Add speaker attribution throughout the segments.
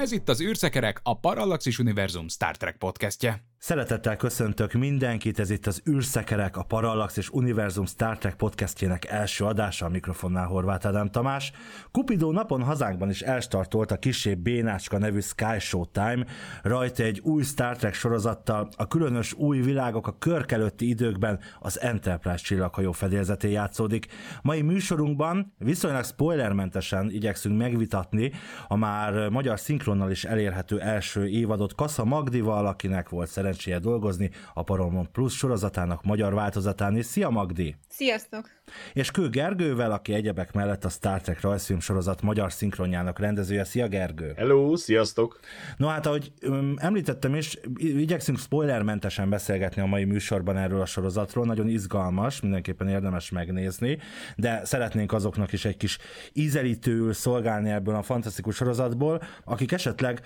Speaker 1: Ez itt az űrszekerek, a Parallaxis Univerzum Star Trek podcastje.
Speaker 2: Szeretettel köszöntök mindenkit, ez itt az űrszekerek, a Parallax és Univerzum Star Trek podcastjének első adása, a mikrofonnál Horváth Ádám Tamás. Kupidó napon hazánkban is elstartolt a kisebb Bénácska nevű Sky Show Time, rajta egy új Star Trek sorozattal, a különös új világok a körk előtti időkben az Enterprise csillaghajó fedélzetén játszódik. Mai műsorunkban viszonylag spoilermentesen igyekszünk megvitatni a már magyar szinkronnal is elérhető első évadot Kassa Magdival, akinek volt szerencsé szerencséje dolgozni a Paramount Plus sorozatának magyar változatán is. Szia Magdi!
Speaker 3: Sziasztok!
Speaker 2: És Kő Gergővel, aki egyebek mellett a Star Trek rajzfilm sorozat magyar szinkronjának rendezője. Szia Gergő!
Speaker 4: Hello, sziasztok!
Speaker 2: No hát, ahogy említettem is, igyekszünk spoilermentesen beszélgetni a mai műsorban erről a sorozatról. Nagyon izgalmas, mindenképpen érdemes megnézni, de szeretnénk azoknak is egy kis ízelítőül szolgálni ebből a fantasztikus sorozatból, akik esetleg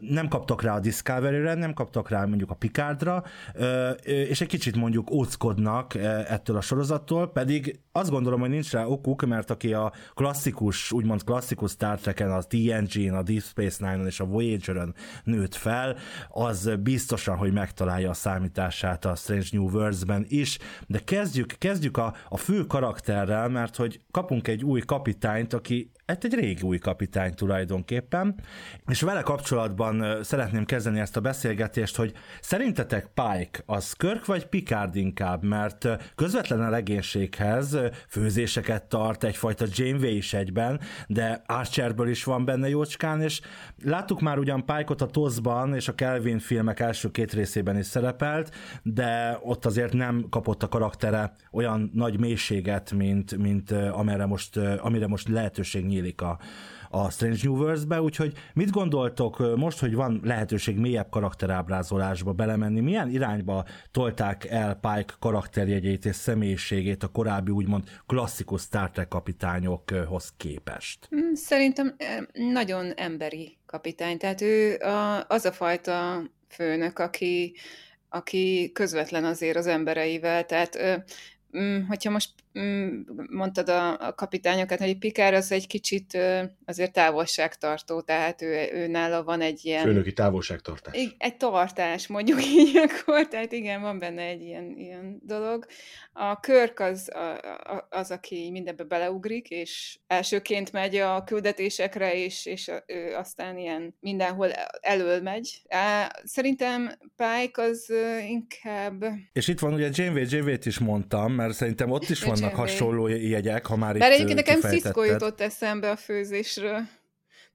Speaker 2: nem kaptak rá a Discovery-re, nem kaptak rá mondjuk a Picardra, ö, és egy kicsit mondjuk óckodnak ettől a sorozattól, pedig azt gondolom, hogy nincs rá okuk, mert aki a klasszikus, úgymond klasszikus Star Trek-en, a TNG-n, a Deep Space Nine-on és a Voyager-ön nőtt fel, az biztosan, hogy megtalálja a számítását a Strange New Worlds-ben is, de kezdjük, kezdjük a, a fő karakterrel, mert hogy kapunk egy új kapitányt, aki hát egy régi új kapitány tulajdonképpen, és vele kapcsolatban szeretném kezdeni ezt a beszélgetést, hogy szerintetek Pike az Körk vagy Picard inkább, mert közvetlen a legénységhez főzéseket tart, egyfajta Janeway is egyben, de Archerből is van benne jócskán, és láttuk már ugyan Pike-ot a Toszban, és a Kelvin filmek első két részében is szerepelt, de ott azért nem kapott a karaktere olyan nagy mélységet, mint, mint amire most, amire most lehetőség nyílik a, a Strange New Worlds-be, úgyhogy mit gondoltok most, hogy van lehetőség mélyebb karakterábrázolásba belemenni, milyen irányba tolták el Pike karakterjegyét és személyiségét a korábbi úgymond klasszikus Star Trek kapitányokhoz képest?
Speaker 3: Hmm, szerintem nagyon emberi kapitány, tehát ő a, az a fajta főnök, aki, aki közvetlen azért az embereivel, tehát Mm, hogyha most mm, mondtad a, a kapitányokat, hogy Pikár az egy kicsit azért távolságtartó, tehát ő, ő nála van egy ilyen...
Speaker 4: Főnöki távolságtartás.
Speaker 3: Egy tartás, mondjuk így akkor, tehát igen, van benne egy ilyen, ilyen dolog. A Körk az, a, a, az, aki mindenbe beleugrik, és elsőként megy a küldetésekre, és, és ő aztán ilyen mindenhol elől megy. Szerintem Pike az inkább...
Speaker 2: És itt van ugye Janeway, Janeway-t is mondtam, mert szerintem ott is vannak hasonló jegyek, ha már
Speaker 3: Bár egyébként nekem Cisco jutott eszembe a főzésről.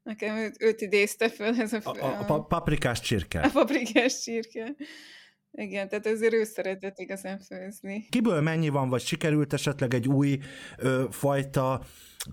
Speaker 3: Nekem őt, őt idézte föl ez a...
Speaker 2: Fő, a, a, a paprikás csirke.
Speaker 3: A paprikás csirke. Igen, tehát ezért ő szeretett igazán főzni.
Speaker 2: Kiből mennyi van, vagy sikerült esetleg egy új ö, fajta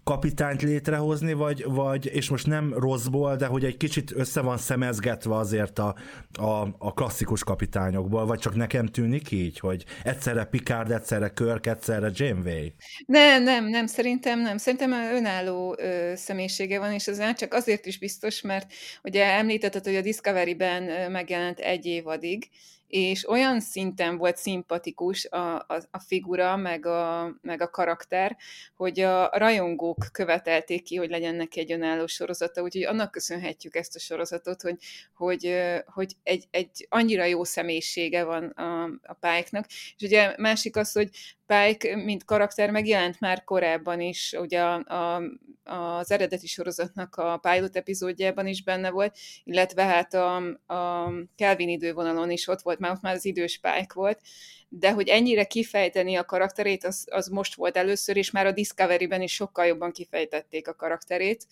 Speaker 2: kapitányt létrehozni, vagy, vagy, és most nem rosszból, de hogy egy kicsit össze van szemezgetve azért a, a, a klasszikus kapitányokból, vagy csak nekem tűnik így, hogy egyszerre Picard, egyszerre Kirk, egyszerre Janeway?
Speaker 3: Nem, nem, nem, szerintem nem. Szerintem önálló ö, személyisége van, és ez csak azért is biztos, mert ugye említetted, hogy a Discovery-ben megjelent egy évadig, és olyan szinten volt szimpatikus a, a, a figura, meg a, meg a karakter, hogy a rajongók követelték ki, hogy legyen neki egy önálló sorozata, úgyhogy annak köszönhetjük ezt a sorozatot, hogy, hogy, hogy egy, egy annyira jó személyisége van a, a pályáknak. És ugye másik az, hogy Pike, mint karakter megjelent már korábban is, ugye a, a, az eredeti sorozatnak a pilot epizódjában is benne volt, illetve hát a, a Kelvin idővonalon is ott volt, már ott már az idős Pike volt, de hogy ennyire kifejteni a karakterét, az, az most volt először, és már a Discovery-ben is sokkal jobban kifejtették a karakterét,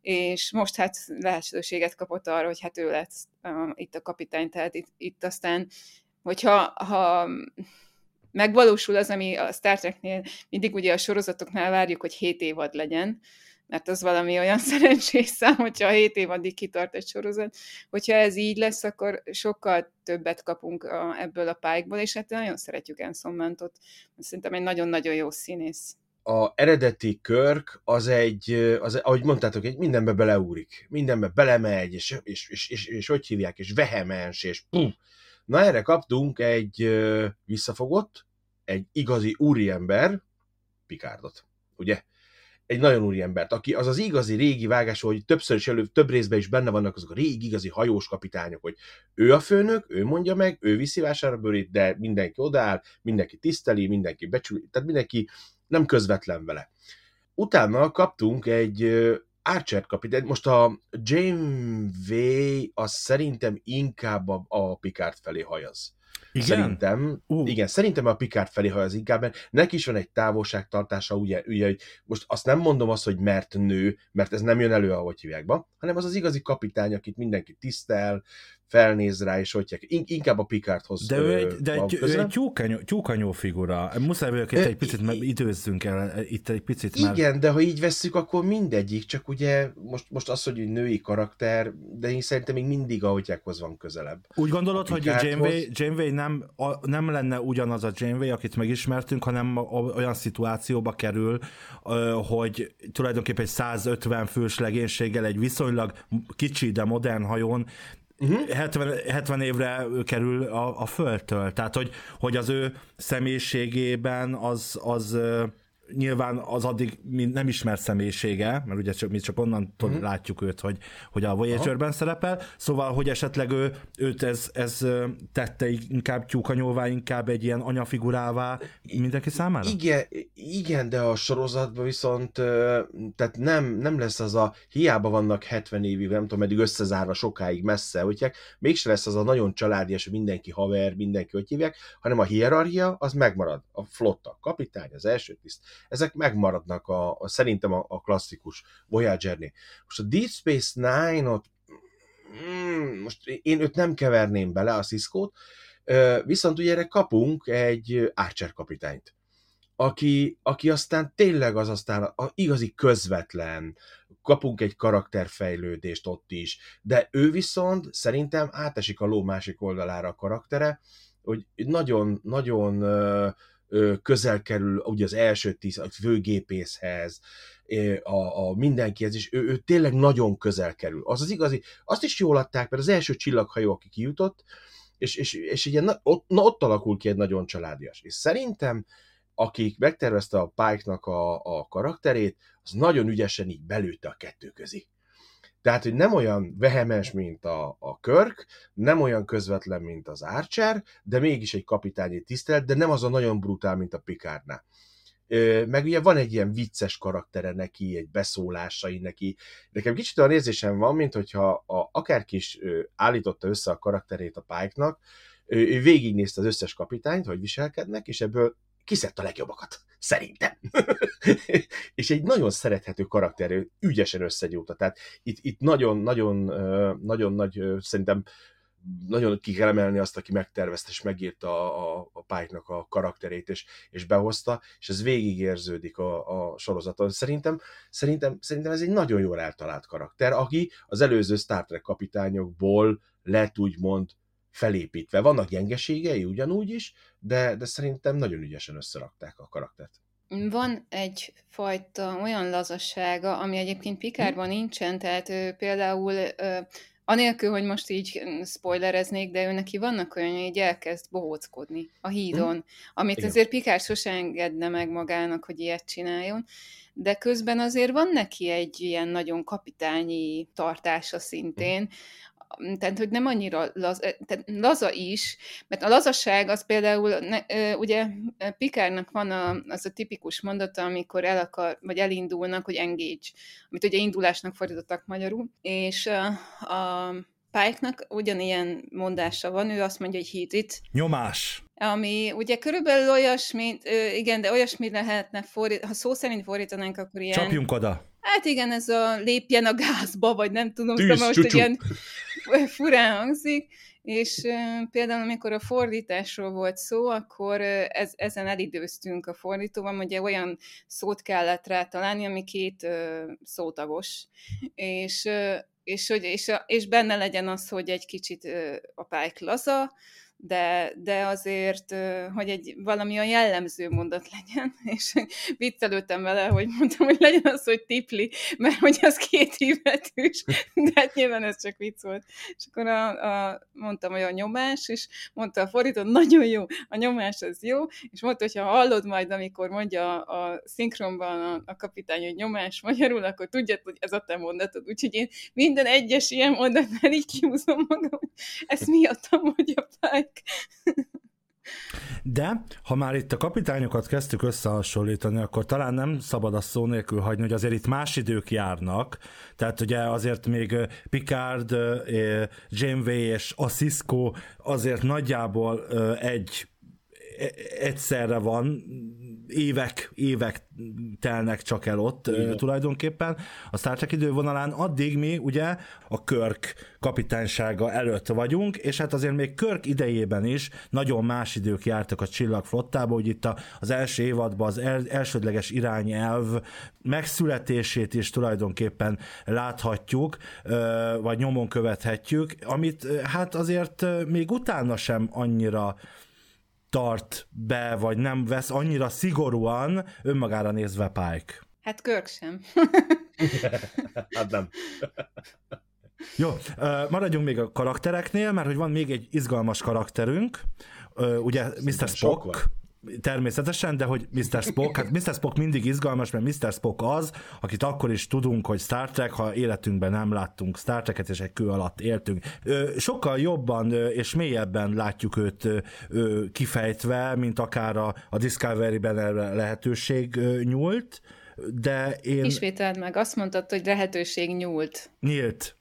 Speaker 3: és most hát lehetőséget kapott arra, hogy hát ő lesz uh, itt a kapitány, tehát itt, itt aztán, hogyha ha megvalósul az, ami a Star Treknél mindig ugye a sorozatoknál várjuk, hogy 7 évad legyen, mert az valami olyan szerencsés szám, hogyha 7 év addig kitart egy sorozat. Hogyha ez így lesz, akkor sokkal többet kapunk a, ebből a pályákból, és hát nagyon szeretjük Anson Mountot. Szerintem egy nagyon-nagyon jó színész
Speaker 4: a eredeti körk az egy, az, ahogy mondtátok, egy mindenbe beleúrik, mindenbe belemegy, és, és, és, és, és hogy hívják, és vehemens, és pum. Na erre kaptunk egy visszafogott, egy igazi úriember, Pikárdot, ugye? Egy nagyon úriembert, aki az az igazi régi vágás, hogy többször is elő, több részben is benne vannak azok a régi igazi hajós kapitányok, hogy ő a főnök, ő mondja meg, ő viszi vásárlóbőrét, de mindenki odaáll, mindenki tiszteli, mindenki becsüli, tehát mindenki nem közvetlen vele. Utána kaptunk egy Archer kapitány, most a Janeway az szerintem inkább a, a Picard felé hajaz. Igen? Szerintem, uh. igen, szerintem a Picard felé hajaz inkább, mert neki is van egy távolságtartása, ugye, ugye, hogy most azt nem mondom azt, hogy mert nő, mert ez nem jön elő, ahogy hívják be, hanem az az igazi kapitány, akit mindenki tisztel, felnéz rá, és hogy inkább a Picardhoz
Speaker 2: De ő egy, de egy, ő egy tyúkanyó, tyúkanyó figura. Muszáj vagyok itt egy picit, mert időzzünk el itt egy picit.
Speaker 4: Mert... Igen, de ha így vesszük, akkor mindegyik, csak ugye most, most az, hogy női karakter, de én szerintem még mindig a hotyákhoz van közelebb.
Speaker 2: Úgy gondolod, hogy Janeway, Janeway nem, a, nem lenne ugyanaz a Janeway, akit megismertünk, hanem olyan szituációba kerül, hogy tulajdonképpen egy 150 fős legénységgel egy viszonylag kicsi, de modern hajón uh-huh. 70, 70 évre kerül a, a földtől. Tehát, hogy, hogy az ő személyiségében az, az nyilván az addig nem ismert személyisége, mert ugye csak, mi csak onnan uh-huh. látjuk őt, hogy, hogy a Voyager-ben szerepel, szóval, hogy esetleg ő, őt ez, ez tette inkább tyúkanyóvá, inkább egy ilyen anyafigurává mindenki számára?
Speaker 4: Igen, igen de a sorozatban viszont tehát nem, nem lesz az a, hiába vannak 70 évig, nem tudom, meddig összezárva sokáig messze, hogy mégse lesz az a nagyon családias, mindenki haver, mindenki hogy hívják, hanem a hierarchia az megmarad. A flotta, kapitány, az első tiszt, ezek megmaradnak a, a szerintem a, a klasszikus Voyager-nél. Most a Deep Space Nine-ot mm, most én őt nem keverném bele, a Cisco-t, viszont ugye erre kapunk egy Archer kapitányt, aki, aki aztán tényleg az aztán a igazi közvetlen, kapunk egy karakterfejlődést ott is, de ő viszont szerintem átesik a ló másik oldalára a karaktere, hogy nagyon, nagyon közel kerül ugye az első tíz, a főgépészhez, a, a mindenkihez, és ő, ő tényleg nagyon közel kerül. Az az igazi, azt is jól adták, mert az első csillaghajó, aki kijutott, és, és, és ugye na, ott, na, ott alakul ki egy nagyon családias. És szerintem, akik megtervezte a Pike-nak a, a karakterét, az nagyon ügyesen így belőtte a kettő közé. Tehát, hogy nem olyan vehemens, mint a, a Körk, nem olyan közvetlen, mint az Archer, de mégis egy kapitányi tisztelet, de nem az a nagyon brutál, mint a Picardnál. Meg ugye van egy ilyen vicces karaktere neki, egy beszólásai neki. Nekem kicsit olyan érzésem van, mint hogyha a, akárki is állította össze a karakterét a Pike-nak, ő végignézte az összes kapitányt, hogy viselkednek, és ebből kiszedte a legjobbakat. Szerintem. és egy nagyon szerethető karakter, ügyesen összegyújta. Tehát itt, itt nagyon, nagyon, nagyon nagy, szerintem nagyon ki kell emelni azt, aki megtervezte és megírta a, a, a Pike-nak a karakterét, és, és behozta, és ez végigérződik a, a sorozaton. Szerintem, szerintem, szerintem ez egy nagyon jól eltalált karakter, aki az előző Star Trek kapitányokból lett úgymond felépítve. Vannak gyengeségei ugyanúgy is, de, de szerintem nagyon ügyesen összerakták a karaktert.
Speaker 3: Van egyfajta olyan lazassága, ami egyébként Pikárban hm. nincsen, tehát ő például anélkül, hogy most így spoilereznék, de ő neki vannak olyan, hogy így elkezd bohóckodni a hídon, hm. amit Igen. azért Pikár sose engedne meg magának, hogy ilyet csináljon, de közben azért van neki egy ilyen nagyon kapitányi tartása szintén, tehát hogy nem annyira laz, tehát laza is, mert a lazaság az például, ne, ugye Pikárnak van a, az a tipikus mondata, amikor el akar, vagy elindulnak, hogy engage, amit ugye indulásnak fordítottak magyarul, és a, a Pike-nak ugyanilyen mondása van, ő azt mondja, hogy hit it.
Speaker 2: Nyomás.
Speaker 3: Ami ugye körülbelül olyasmi, igen, de olyasmi lehetne fordítani, ha szó szerint fordítanánk, akkor ilyen...
Speaker 2: Csapjunk oda
Speaker 3: Hát igen, ez a lépjen a gázba, vagy nem tudom,
Speaker 4: Tűz,
Speaker 3: szóval most
Speaker 4: csúcsú.
Speaker 3: ilyen furán hangzik, és például amikor a fordításról volt szó, akkor ez, ezen elidőztünk a fordítóban, ugye olyan szót kellett rá találni, ami két szótagos, és, és, hogy, és, és benne legyen az, hogy egy kicsit a pályk laza, de, de azért, hogy egy valami olyan jellemző mondat legyen, és viccelődtem vele, hogy mondtam, hogy legyen az, hogy tipli, mert hogy az két hívetűs, de hát nyilván ez csak vicc volt. És akkor a, a, mondtam, hogy a nyomás, és mondta a fordító, nagyon jó, a nyomás az jó, és mondta, hogy ha hallod majd, amikor mondja a, a szinkronban a, a kapitány, hogy nyomás magyarul, akkor tudjad, hogy ez a te mondatod. Úgyhogy én minden egyes ilyen mondatnál így kiúzom magam, hogy ezt miattam mondja Pike.
Speaker 2: De, ha már itt a kapitányokat kezdtük összehasonlítani, akkor talán nem szabad azt szó nélkül hagyni, hogy azért itt más idők járnak. Tehát ugye azért még Picard, Janeway és a Cisco azért nagyjából egy egyszerre van, évek, évek telnek csak el ott Igen. tulajdonképpen a Star Trek idővonalán, addig mi ugye a Körk kapitánysága előtt vagyunk, és hát azért még Körk idejében is nagyon más idők jártak a csillagflottába, hogy itt az első évadban az el, elsődleges irányelv megszületését is tulajdonképpen láthatjuk, vagy nyomon követhetjük, amit hát azért még utána sem annyira tart be, vagy nem vesz annyira szigorúan önmagára nézve Pike.
Speaker 3: Hát Körk sem.
Speaker 4: Hát nem.
Speaker 2: Jó, maradjunk még a karaktereknél, mert hogy van még egy izgalmas karakterünk, ugye Mr.
Speaker 4: sok
Speaker 2: Spock,
Speaker 4: van.
Speaker 2: Természetesen, de hogy Mr. Spock, hát Mr. Spock mindig izgalmas, mert Mr. Spock az, akit akkor is tudunk, hogy Star Trek, ha életünkben nem láttunk Star Treket, és egy kő alatt éltünk. Sokkal jobban és mélyebben látjuk őt kifejtve, mint akár a, a Discovery-ben erre lehetőség nyúlt, de én...
Speaker 3: Ismételd meg, azt mondtad, hogy lehetőség nyúlt.
Speaker 2: Nyílt.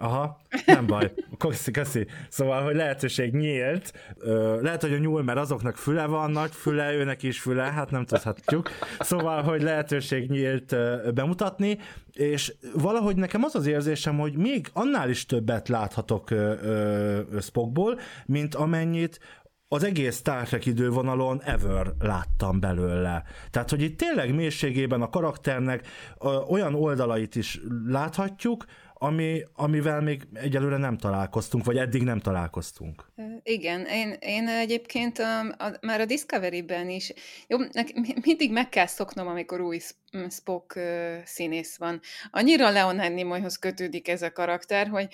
Speaker 2: Aha, nem baj. Köszi, köszi. Szóval, hogy lehetőség nyílt. Ö, lehet, hogy a nyúl, mert azoknak füle van, nagy füle, őnek is füle, hát nem tudhatjuk. Szóval, hogy lehetőség nyílt bemutatni, és valahogy nekem az az érzésem, hogy még annál is többet láthatok ö, Spockból, mint amennyit az egész Star Trek idővonalon ever láttam belőle. Tehát, hogy itt tényleg mélységében a karakternek olyan oldalait is láthatjuk, ami, amivel még egyelőre nem találkoztunk, vagy eddig nem találkoztunk.
Speaker 3: Igen, én, én egyébként a, a, már a Discovery-ben is, jó, nek, mindig meg kell szoknom, amikor új Sp- m, Spock színész van. Annyira Leonard Nimoyhoz kötődik ez a karakter, hogy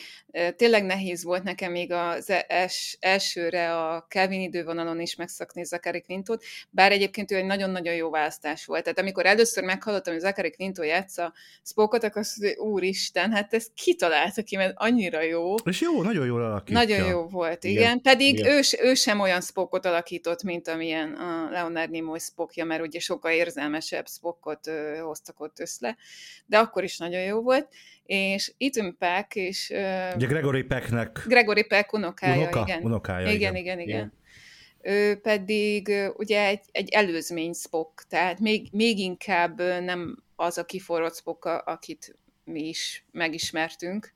Speaker 3: tényleg nehéz volt nekem még az e- els, elsőre a Kelvin idővonalon is megszakni Zachary Quintot, bár egyébként ő egy nagyon-nagyon jó választás volt. Tehát amikor először meghallottam, hogy Zachary Quinto játsza Spockot, akkor azt mondta, hogy úristen, hát ezt kitalálta ki, mert annyira jó.
Speaker 2: És jó, nagyon jól alakítja.
Speaker 3: Nagyon jó volt, igen.
Speaker 4: Igen,
Speaker 3: igen. Pedig
Speaker 4: igen.
Speaker 3: Ő, ő sem olyan Spockot alakított, mint amilyen a Leonard Nimoy Spockja, mert ugye sokkal érzelmesebb Spockot ö, hoztak ott össze, de akkor is nagyon jó volt. És Ethan Peck és ö,
Speaker 2: Ugye Gregory Pecknek
Speaker 3: Gregory Peck unokája,
Speaker 2: unoka,
Speaker 3: igen.
Speaker 2: unokája,
Speaker 3: igen, igen, igen, igen. Ő pedig ö, ugye egy, egy előzmény Spock, tehát még, még inkább nem az a kiforrott Spock, akit mi is megismertünk.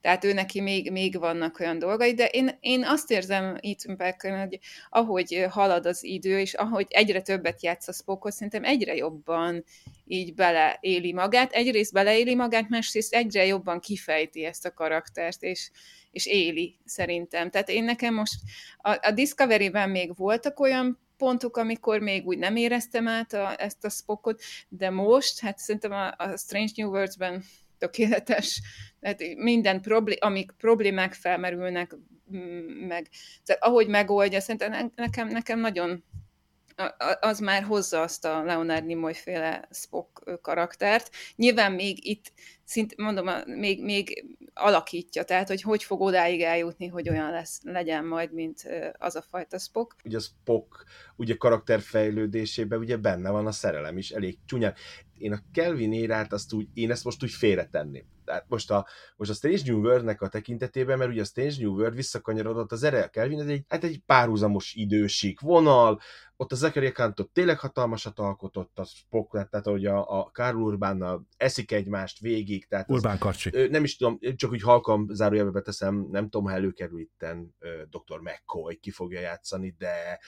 Speaker 3: Tehát ő neki még, még vannak olyan dolgai, de én, én azt érzem Ethan Pecken, hogy ahogy halad az idő, és ahogy egyre többet játsz a Spockot, szerintem egyre jobban így beleéli magát. Egyrészt beleéli magát, másrészt egyre jobban kifejti ezt a karaktert, és, és éli szerintem. Tehát én nekem most a, a Discovery-ben még voltak olyan pontok, amikor még úgy nem éreztem át a, ezt a Spockot, de most, hát szerintem a, a Strange New Worlds-ben tökéletes, tehát minden problé- amik problémák felmerülnek, meg tehát ahogy megoldja, szerintem ne- nekem, nekem nagyon az már hozza azt a Leonard Nimoy féle Spock karaktert. Nyilván még itt, szint, mondom, még, még alakítja, tehát hogy hogy fog odáig eljutni, hogy olyan lesz, legyen majd, mint az a fajta Spock.
Speaker 4: ugye a Spock ugye karakterfejlődésében ugye benne van a szerelem is elég csúnyán. Én a Kelvin érát azt úgy, én ezt most úgy félretenném. Tehát most a, most a Strange New World-nek a tekintetében, mert ugye a Strange New World visszakanyarodott az erre Kelvin, ez egy, hát egy párhuzamos idősík vonal, ott a Zachary Kantot tényleg hatalmasat alkotott a Spock tehát hogy a, a Karl Urbánnal eszik egymást végig. Tehát
Speaker 2: Urbán az, Karcsi.
Speaker 4: Nem is tudom, csak úgy halkam zárójelbe beteszem, nem tudom, ha előkerül itten Dr. McCoy ki fogja játszani, de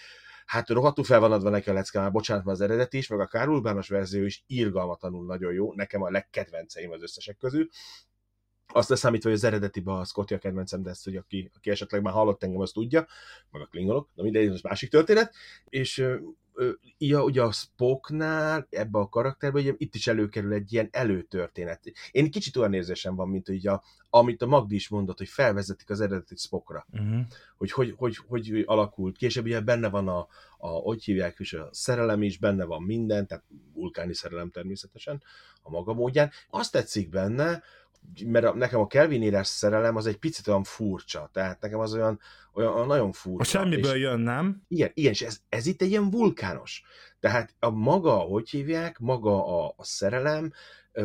Speaker 4: hát rohadtul fel van adva neki a lecke, már bocsánat, már az eredeti is, meg a Karl Urbános verzió is irgalmatlanul nagyon jó, nekem a legkedvenceim az összesek közül, azt leszámítva, hogy az eredetiben a Scotty a kedvencem, de ezt, hogy aki, aki esetleg már hallott engem, az tudja, meg a klingonok, na mindegy, ez másik történet, és ja, ugye a Spocknál, ebbe a karakterben, ugye itt is előkerül egy ilyen előtörténet. Én kicsit olyan érzésem van, mint hogy a, amit a Magdi is mondott, hogy felvezetik az eredeti Spockra. Uh-huh. Hogy, hogy, hogy, hogy alakult. Később ugye benne van a, a, hogy hívják is, a szerelem is, benne van minden, tehát vulkáni szerelem természetesen a maga módján. Azt tetszik benne, mert a, nekem a Kelvin írás szerelem az egy picit olyan furcsa, tehát nekem az olyan, olyan, olyan nagyon furcsa.
Speaker 2: A semmiből és, jön, nem?
Speaker 4: Igen, igen, és ez, ez itt egy ilyen vulkános. Tehát a maga, hogy hívják, maga a, a szerelem,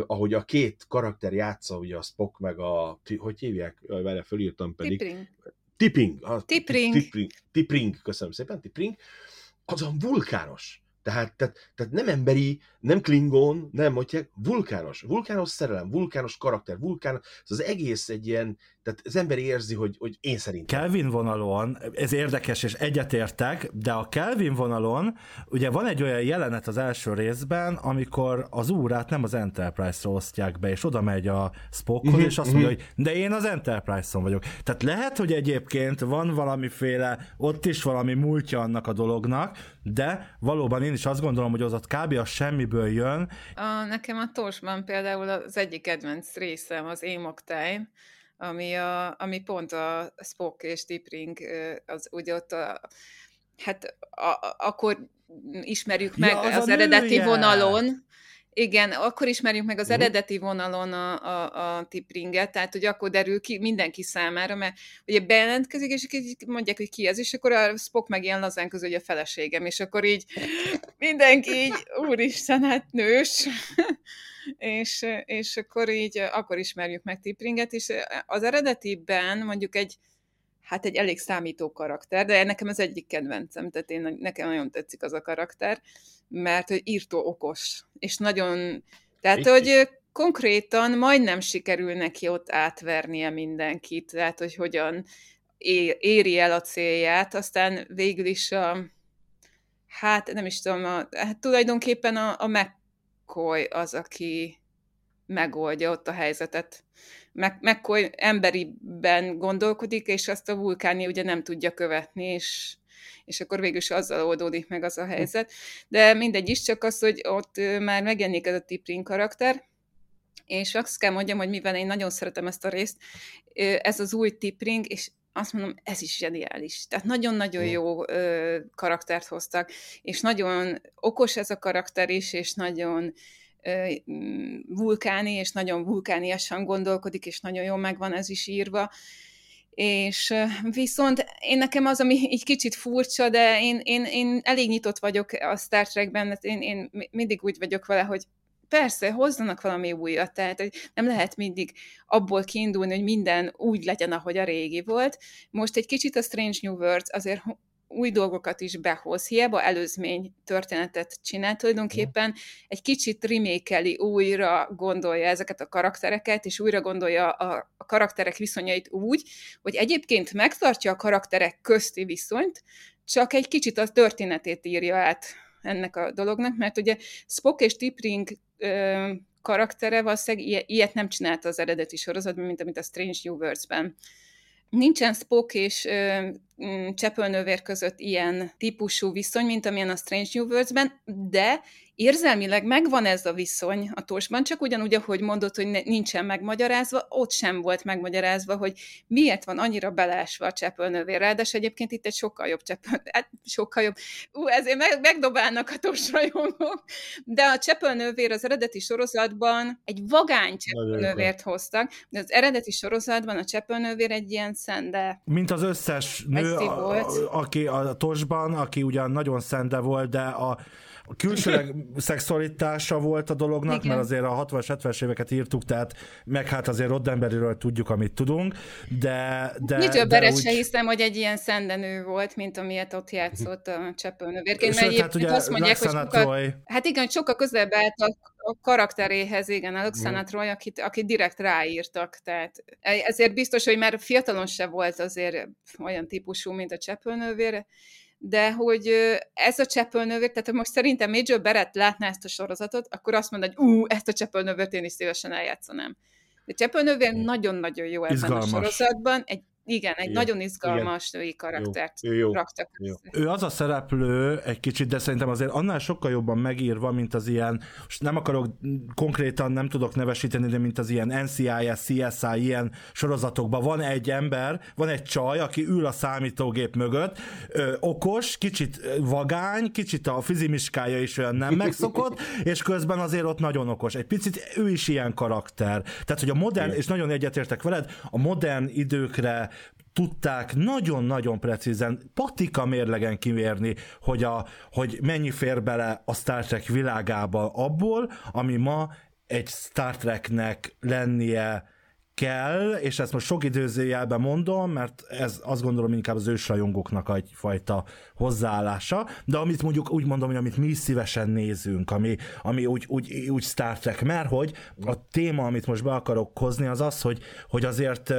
Speaker 4: ahogy a két karakter játsza, ugye a Spock meg a, hogy hívják, vele fölírtam pedig.
Speaker 3: Tipping.
Speaker 4: Tipping. A,
Speaker 3: Tipping.
Speaker 4: Tipping. Tipping, köszönöm szépen, Tipping. Azon vulkános. Tehát, tehát, tehát nem emberi, nem klingon, nem, hogy vulkános, vulkános szerelem, vulkános karakter, vulkán, ez az egész egy ilyen, tehát az ember érzi, hogy, hogy én szerintem.
Speaker 2: Kelvin vonalon, ez érdekes, és egyetértek, de a Kelvin vonalon, ugye van egy olyan jelenet az első részben, amikor az úrát nem az Enterprise-ra osztják be, és oda megy a Spockhoz, uh-huh, és azt mondja, uh-huh. hogy de én az Enterprise-on vagyok. Tehát lehet, hogy egyébként van valamiféle, ott is valami múltja annak a dolognak, de valóban én is azt gondolom, hogy az ott kb. a semmiből jön.
Speaker 3: A, nekem a Torsban például az egyik kedvenc részem az Amok Time, ami, a, ami pont a Spock és Tipring, az ugye ott a, hát a, a, akkor ismerjük meg ja, az, az eredeti nője. vonalon, igen, akkor ismerjük meg az uh-huh. eredeti vonalon a, a, a tipringet, tehát hogy akkor derül ki mindenki számára, mert ugye bejelentkezik, és mondják, hogy ki ez, és akkor a Spock meg ilyen lazán közül, hogy a feleségem, és akkor így mindenki így, úristen, hát nős, és, és akkor így, akkor ismerjük meg tipringet, és az eredetiben mondjuk egy hát egy elég számító karakter, de nekem ez egyik kedvencem, tehát én, nekem nagyon tetszik az a karakter, mert hogy írtó okos, és nagyon, tehát Itt hogy konkrétan majdnem sikerül neki ott átvernie mindenkit, tehát hogy hogyan éri el a célját, aztán végül is a, hát nem is tudom, a, hát tulajdonképpen a, a McCoy az, aki megoldja ott a helyzetet. Meg, McCoy emberiben gondolkodik, és azt a vulkáni ugye nem tudja követni, és, és akkor végül is azzal oldódik meg az a helyzet. De mindegy is, csak az, hogy ott már megjelenik ez a Tiprin karakter, és azt kell mondjam, hogy mivel én nagyon szeretem ezt a részt, ez az új Tipring, és azt mondom, ez is zseniális. Tehát nagyon-nagyon jó ö, karaktert hoztak, és nagyon okos ez a karakter is, és nagyon Mm, vulkáni, és nagyon vulkániasan gondolkodik, és nagyon jól megvan ez is írva. És viszont én nekem az, ami így kicsit furcsa, de én, én, én elég nyitott vagyok a Star Trekben, én, én mindig úgy vagyok vele, hogy persze, hozzanak valami újat, tehát nem lehet mindig abból kiindulni, hogy minden úgy legyen, ahogy a régi volt. Most egy kicsit a Strange New Worlds azért új dolgokat is behoz. Hiába előzmény történetet csinál, tulajdonképpen egy kicsit remékeli, újra gondolja ezeket a karaktereket, és újra gondolja a, karakterek viszonyait úgy, hogy egyébként megtartja a karakterek közti viszonyt, csak egy kicsit a történetét írja át ennek a dolognak, mert ugye Spock és Tipring ö, karaktere valószínűleg ilyet nem csinálta az eredeti sorozatban, mint amit a Strange New Worlds-ben Nincsen Spock és Csepölnővér között ilyen típusú viszony, mint amilyen a Strange New Worlds-ben, de érzelmileg megvan ez a viszony a Torsban, csak ugyanúgy, ahogy mondott, hogy nincsen megmagyarázva, ott sem volt megmagyarázva, hogy miért van annyira belásva a Csepölnővér. Ráadásul egyébként itt egy sokkal jobb Csepöl, hát sokkal jobb, ú, ezért meg, megdobálnak a torsrajongók, de a Csepölnővér az eredeti sorozatban egy vagány Csepölnővért hoztak, de az eredeti sorozatban a Csepölnővér egy ilyen szende.
Speaker 2: Mint az összes nő, a, a, aki a Tosban, aki ugyan nagyon szende volt, de a külsőleg szexualitása volt a dolognak,
Speaker 3: Igen.
Speaker 2: mert azért a 60-as, 70-es éveket írtuk, tehát meg hát azért Roddenberryről tudjuk, amit tudunk, de... de
Speaker 3: Mitchell
Speaker 2: de úgy-
Speaker 3: se hiszem, hogy egy ilyen szendenő volt, mint amilyet ott játszott a csepölnövérként, mert
Speaker 2: hát
Speaker 3: egyébként
Speaker 2: ugye
Speaker 3: azt mondják, hogy
Speaker 2: Roxana
Speaker 3: sokkal,
Speaker 2: Troy,
Speaker 3: hát igen, sokkal közelebb állt a, a karakteréhez, igen, Alexandra
Speaker 2: Mm.
Speaker 3: Troy, akit, akit direkt ráírtak, tehát ezért biztos, hogy már fiatalon se volt azért olyan típusú, mint a csepölnővér, de hogy ez a csepölnövér, tehát ha most szerintem Major Barrett látná ezt a sorozatot, akkor azt mondja, hogy ú, ezt a csepölnövért én is szívesen eljátszanám. De csepölnövér nagyon-nagyon jó ebben
Speaker 2: Izgalmas.
Speaker 3: a sorozatban, egy, igen, egy
Speaker 4: Igen,
Speaker 3: nagyon izgalmas női karaktert
Speaker 4: Jó, ő jó.
Speaker 3: raktak
Speaker 4: Jó.
Speaker 2: ő az a szereplő egy kicsit, de szerintem azért annál sokkal jobban megírva, mint az ilyen, most nem akarok konkrétan, nem tudok nevesíteni, de mint az ilyen NCIS, CSI, ilyen sorozatokban van egy ember, van egy csaj, aki ül a számítógép mögött, ö, okos, kicsit vagány, kicsit a fizimiskája is olyan nem megszokott, és közben azért ott nagyon okos. Egy picit ő is ilyen karakter. Tehát, hogy a modern, és nagyon egyetértek veled, a modern időkre tudták nagyon-nagyon precízen, patika mérlegen kimérni, hogy, a, hogy mennyi fér bele a Star Trek világába abból, ami ma egy Star Treknek lennie kell, és ezt most sok időzőjelben mondom, mert ez azt gondolom inkább az ősrajongóknak egyfajta hozzáállása, de amit mondjuk úgy mondom, hogy amit mi szívesen nézünk, ami, ami úgy, úgy, úgy Star Trek, mert hogy a téma, amit most be akarok hozni, az az, hogy, hogy azért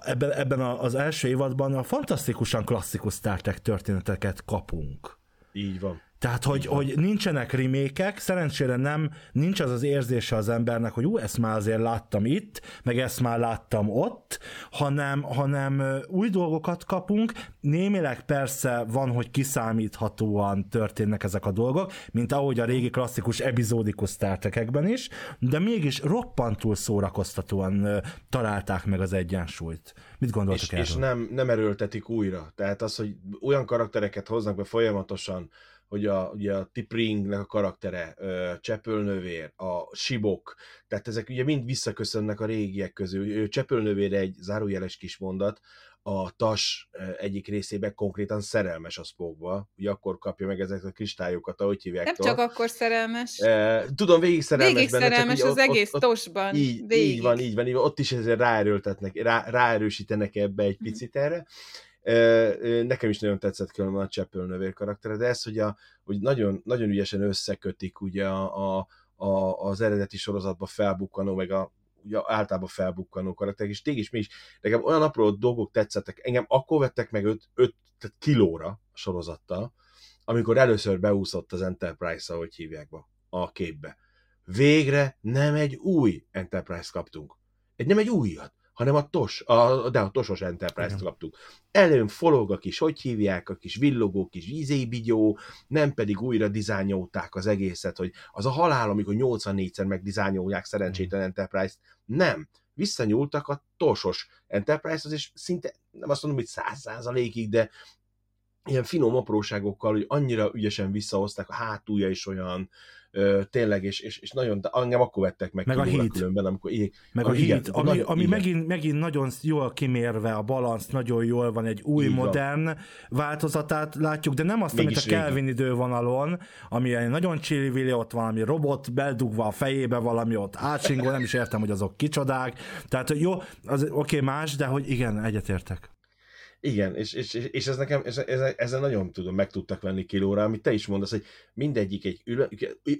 Speaker 2: ebben, ebben az első évadban a fantasztikusan klasszikus Star Trek történeteket kapunk.
Speaker 4: Így van.
Speaker 2: Tehát, hogy, hogy nincsenek remékek, szerencsére nem, nincs az az érzése az embernek, hogy ú, ezt már azért láttam itt, meg ezt már láttam ott, hanem, hanem új dolgokat kapunk, némileg persze van, hogy kiszámíthatóan történnek ezek a dolgok, mint ahogy a régi klasszikus epizódikus Star Trek-ekben is, de mégis roppantul szórakoztatóan találták meg az egyensúlyt. Mit gondoltok
Speaker 4: És,
Speaker 2: erről?
Speaker 4: és nem, nem erőltetik újra. Tehát az, hogy olyan karaktereket hoznak be folyamatosan, hogy a, ugye a Tipringnek a karaktere, Csepölnövér, a Sibok, tehát ezek ugye mind visszaköszönnek a régiek közül. Csepölnövér egy zárójeles kis mondat, a Tas egyik részében konkrétan szerelmes a Spockba, ugye akkor kapja meg ezeket a kristályokat, ahogy hívják.
Speaker 3: Nem
Speaker 4: tovább.
Speaker 3: csak akkor szerelmes,
Speaker 4: E, tudom, végig szerelmes
Speaker 3: végig
Speaker 4: benne,
Speaker 3: szerelmes az
Speaker 4: ott-
Speaker 3: egész
Speaker 4: ott,
Speaker 3: tosban.
Speaker 4: így,
Speaker 3: végig.
Speaker 4: így van, így van, így van. Ott is ezért ráerőltetnek, rá, ráerősítenek ebbe egy picit erre. Ö, Nekem is nagyon tetszett különben a Csepöl növér karaktere, de ez, hogy, a, hogy nagyon, nagyon ügyesen összekötik ugye a, a, a, az eredeti sorozatban felbukkanó, meg a ugye általában felbukkanó karakterek, és téged is mi is, nekem olyan apró dolgok tetszettek, engem akkor vettek meg 5 tehát kilóra a sorozattal, amikor először beúszott az Enterprise, ahogy hívják be, a képbe. Végre nem egy új Enterprise kaptunk. Egy, nem egy újat, hanem a TOS, a, de a TOSos Enterprise-t
Speaker 2: Igen.
Speaker 4: kaptuk. Előn folog a kis, hogy hívják, a kis villogó, kis vízébigyó, nem pedig újra dizájnolták az egészet, hogy az a halál, amikor 84-szer megdizájnolják szerencsétlen Enterprise-t. Nem. Visszanyúltak a tosos Enterprise-hoz, és szinte, nem azt mondom, hogy száz százalékig, de ilyen finom apróságokkal, hogy annyira ügyesen visszahozták, a hátulja is olyan, tényleg, és, és, és nagyon, de engem akkor vettek meg,
Speaker 2: Meg a híd.
Speaker 4: különben, amikor így,
Speaker 2: Meg a
Speaker 4: Ah, igen,
Speaker 2: híd, ami,
Speaker 4: nagyon-
Speaker 2: ami
Speaker 4: igen.
Speaker 2: megint, megint nagyon jól kimérve, a balansz nagyon jól van, egy új
Speaker 4: van.
Speaker 2: modern változatát látjuk, de nem azt, amit a
Speaker 4: Mégis régi.
Speaker 2: Kelvin idővonalon, ami egy nagyon csili ott valami robot beldugva a fejébe, valami ott átsingol, nem is értem, hogy azok kicsodák. Tehát, jó, az oké, okay, más, de hogy igen, egyetértek.
Speaker 4: Igen, és, és, és ez nekem, ez, ez, ezzel nagyon tudom, meg tudtak venni kilóra, amit te is mondasz, hogy mindegyik egy ül,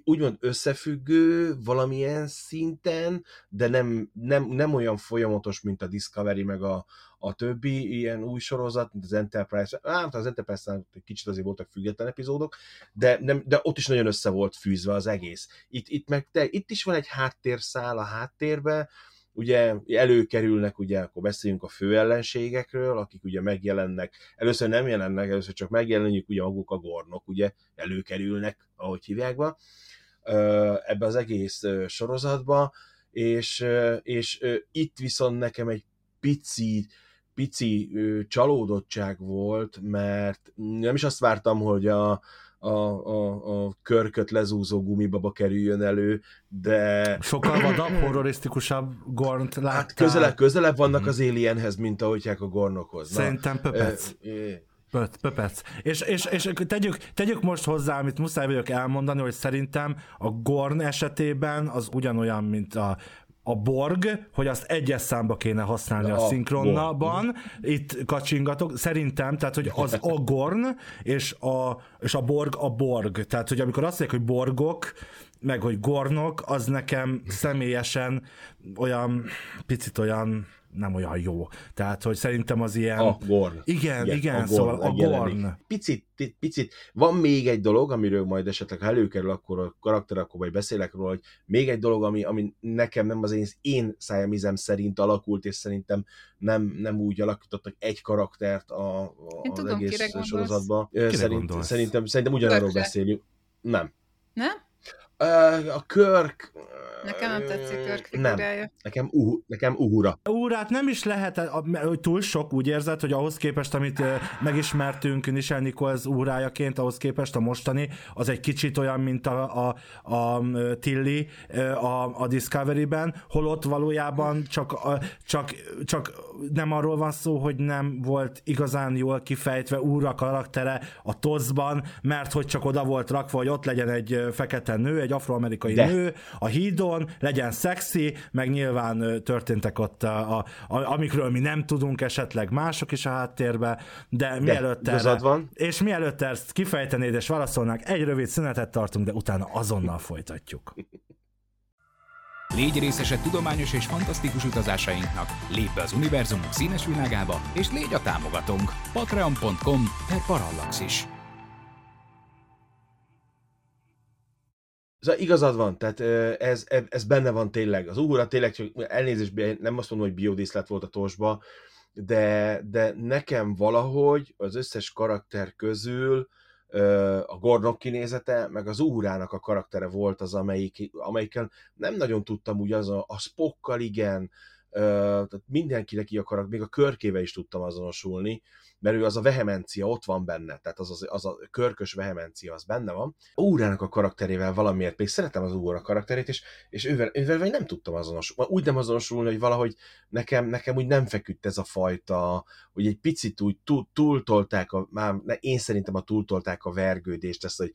Speaker 4: úgymond összefüggő valamilyen szinten, de nem, nem, nem olyan folyamatos, mint a Discovery, meg a, a többi ilyen új sorozat, mint az Enterprise. Hát az Enterprise-nál kicsit azért voltak független epizódok, de, nem, de ott is nagyon össze volt fűzve az egész. Itt, itt, meg te, itt is van egy háttérszál a háttérbe, ugye előkerülnek, ugye akkor beszéljünk a fő ellenségekről, akik ugye megjelennek, először nem jelennek, először csak megjelenjük, ugye maguk a gornok, ugye előkerülnek, ahogy hívják be, ebbe az egész sorozatba, és, és itt viszont nekem egy pici, pici csalódottság volt, mert nem is azt vártam, hogy a, a, a, a körköt lezúzó gumibaba kerüljön elő, de
Speaker 2: Sokkal vadabb, horrorisztikusabb Gornt láttál.
Speaker 4: hát közelebb, közelebb vannak az Alienhez, mint ahogy a gornokhoz. Na,
Speaker 2: Szerintem pöpec.
Speaker 4: Ö,
Speaker 2: Pöt, pöpec. És, és, és tegyük, tegyük most hozzá, amit muszáj vagyok elmondani, hogy szerintem a Gorn esetében az ugyanolyan, mint a a Borg, hogy azt egyes számba kéne használni a, a szinkronnában, itt kacsingatok, szerintem, tehát, hogy az a Gorn és a, és a Borg a Borg, tehát, hogy amikor azt mondják, hogy Borgok, meg hogy Gornok, az nekem személyesen olyan, picit olyan nem olyan jó. Tehát, hogy szerintem az ilyen...
Speaker 4: A Gorn.
Speaker 2: Igen, igen, igen a szóval a Gorn.
Speaker 4: Picit, picit, van még egy dolog, amiről majd esetleg, ha előkerül akkor a karakter, akkor majd beszélek róla, hogy még egy dolog, ami, ami nekem nem az én, én szájamizem szerint alakult, és szerintem nem, nem úgy alakítottak egy karaktert a, a, az tudom, egész sorozatban. Szerint, szerintem, szerintem ugyanarról beszélünk. Nem.
Speaker 3: Nem?
Speaker 4: A Körk...
Speaker 3: Nekem nem tetszik Körk figurája. Nem.
Speaker 4: Nekem, uh, nekem uhura.
Speaker 2: Uhurát nem is lehet, hogy túl sok, úgy érzed, hogy ahhoz képest, amit megismertünk Nichelle Nichols uhrájaként, ahhoz képest a mostani, az egy kicsit olyan, mint a, a, a Tilly a, a Discovery-ben, holott valójában csak, csak, csak nem arról van szó, hogy nem volt igazán jól kifejtve úra karaktere a tozban, mert hogy csak oda volt rakva, hogy ott legyen egy fekete nő, egy afroamerikai De. nő a hídon, legyen szexi, meg nyilván történtek ott, a, a, a, amikről mi nem tudunk, esetleg mások is a háttérbe, de, de mielőtt erre,
Speaker 4: van.
Speaker 2: és mielőtt ezt kifejtenéd és válaszolnák, egy rövid szünetet tartunk, de utána azonnal folytatjuk.
Speaker 1: Légy részese tudományos és fantasztikus utazásainknak, lépj be az univerzumunk színes világába, és légy a támogatónk. patreon.com per parallaxis.
Speaker 4: Igazad van, tehát ez, ez benne van tényleg. Az uhura tényleg csak elnézést, nem azt mondom, hogy biodíszlet volt a tosba, de, de nekem valahogy az összes karakter közül a Gordon kinézete, meg az Uhurának a karaktere volt az, amelyik, amelyikkel nem nagyon tudtam úgy az a, a Spockkal igen, tehát mindenkinek így akarak, még a körkével is tudtam azonosulni, mert ő az a vehemencia ott van benne, tehát az, az, az a körkös vehemencia az benne van. Úrának a karakterével valamiért, még szeretem az Úra karakterét, és, és ővel, ővel nem tudtam azonosulni, úgy nem azonosulni, hogy valahogy nekem, nekem úgy nem feküdt ez a fajta, hogy egy picit úgy túl, túltolták, a, már én szerintem a túltolták a vergődést, ezt, hogy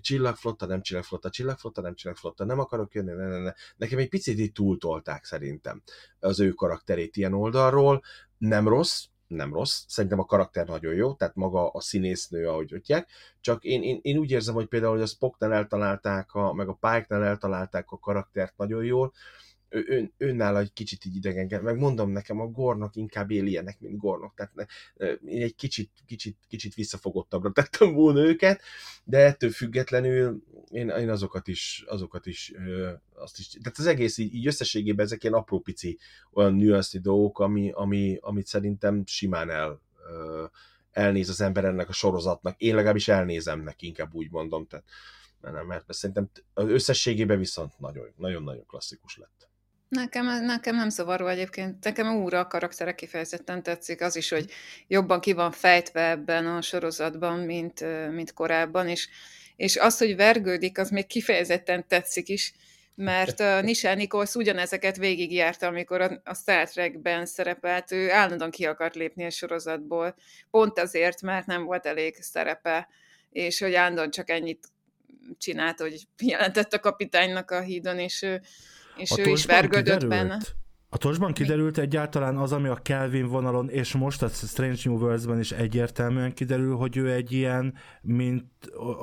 Speaker 4: csillagflotta, nem csillagflotta, csillagflotta, nem csillagflotta, nem akarok jönni, ne, ne, ne. Nekem egy picit így túltolták szerintem az ő karakterét ilyen oldalról, nem rossz, nem rossz, szerintem a karakter nagyon jó, tehát maga a színésznő, ahogy ötják, csak én, én, én úgy érzem, hogy például, hogy a Spocknál eltalálták, a, meg a Pike-nál eltalálták a karaktert nagyon jól, ő, ő, őnála egy kicsit így idegen, meg mondom nekem, a Gornok inkább él ilyenek, mint Gornok, tehát ne, én egy kicsit, kicsit, kicsit visszafogottabbra tettem volna őket, de ettől függetlenül én, én azokat is, azokat is, azt is, tehát az egész így, így összességében ezek ilyen apró pici olyan nüansznyi dolgok, ami, ami, amit szerintem simán el, elnéz az ember ennek a sorozatnak. Én legalábbis elnézem neki, inkább úgy mondom, tehát mert, mert szerintem összességében viszont nagyon, nagyon-nagyon klasszikus lett.
Speaker 3: Nekem, nekem nem zavaró egyébként. Nekem úra a karaktere kifejezetten tetszik. Az is, hogy jobban ki van fejtve ebben a sorozatban, mint, mint korábban, és, és az, hogy vergődik, az még kifejezetten tetszik is, mert a Nichelle Nichols ugyanezeket végigjárta, amikor a, a Star Trekben szerepelt, ő állandóan ki akart lépni a sorozatból, pont azért, mert nem volt elég szerepe, és hogy állandóan csak ennyit csinált, hogy jelentett a kapitánynak a hídon, és és a ő is vergődött benne.
Speaker 2: A tosban kiderült egyáltalán az, ami a Kelvin vonalon, és most a Strange New Worlds-ben is egyértelműen kiderül, hogy ő egy ilyen, mint,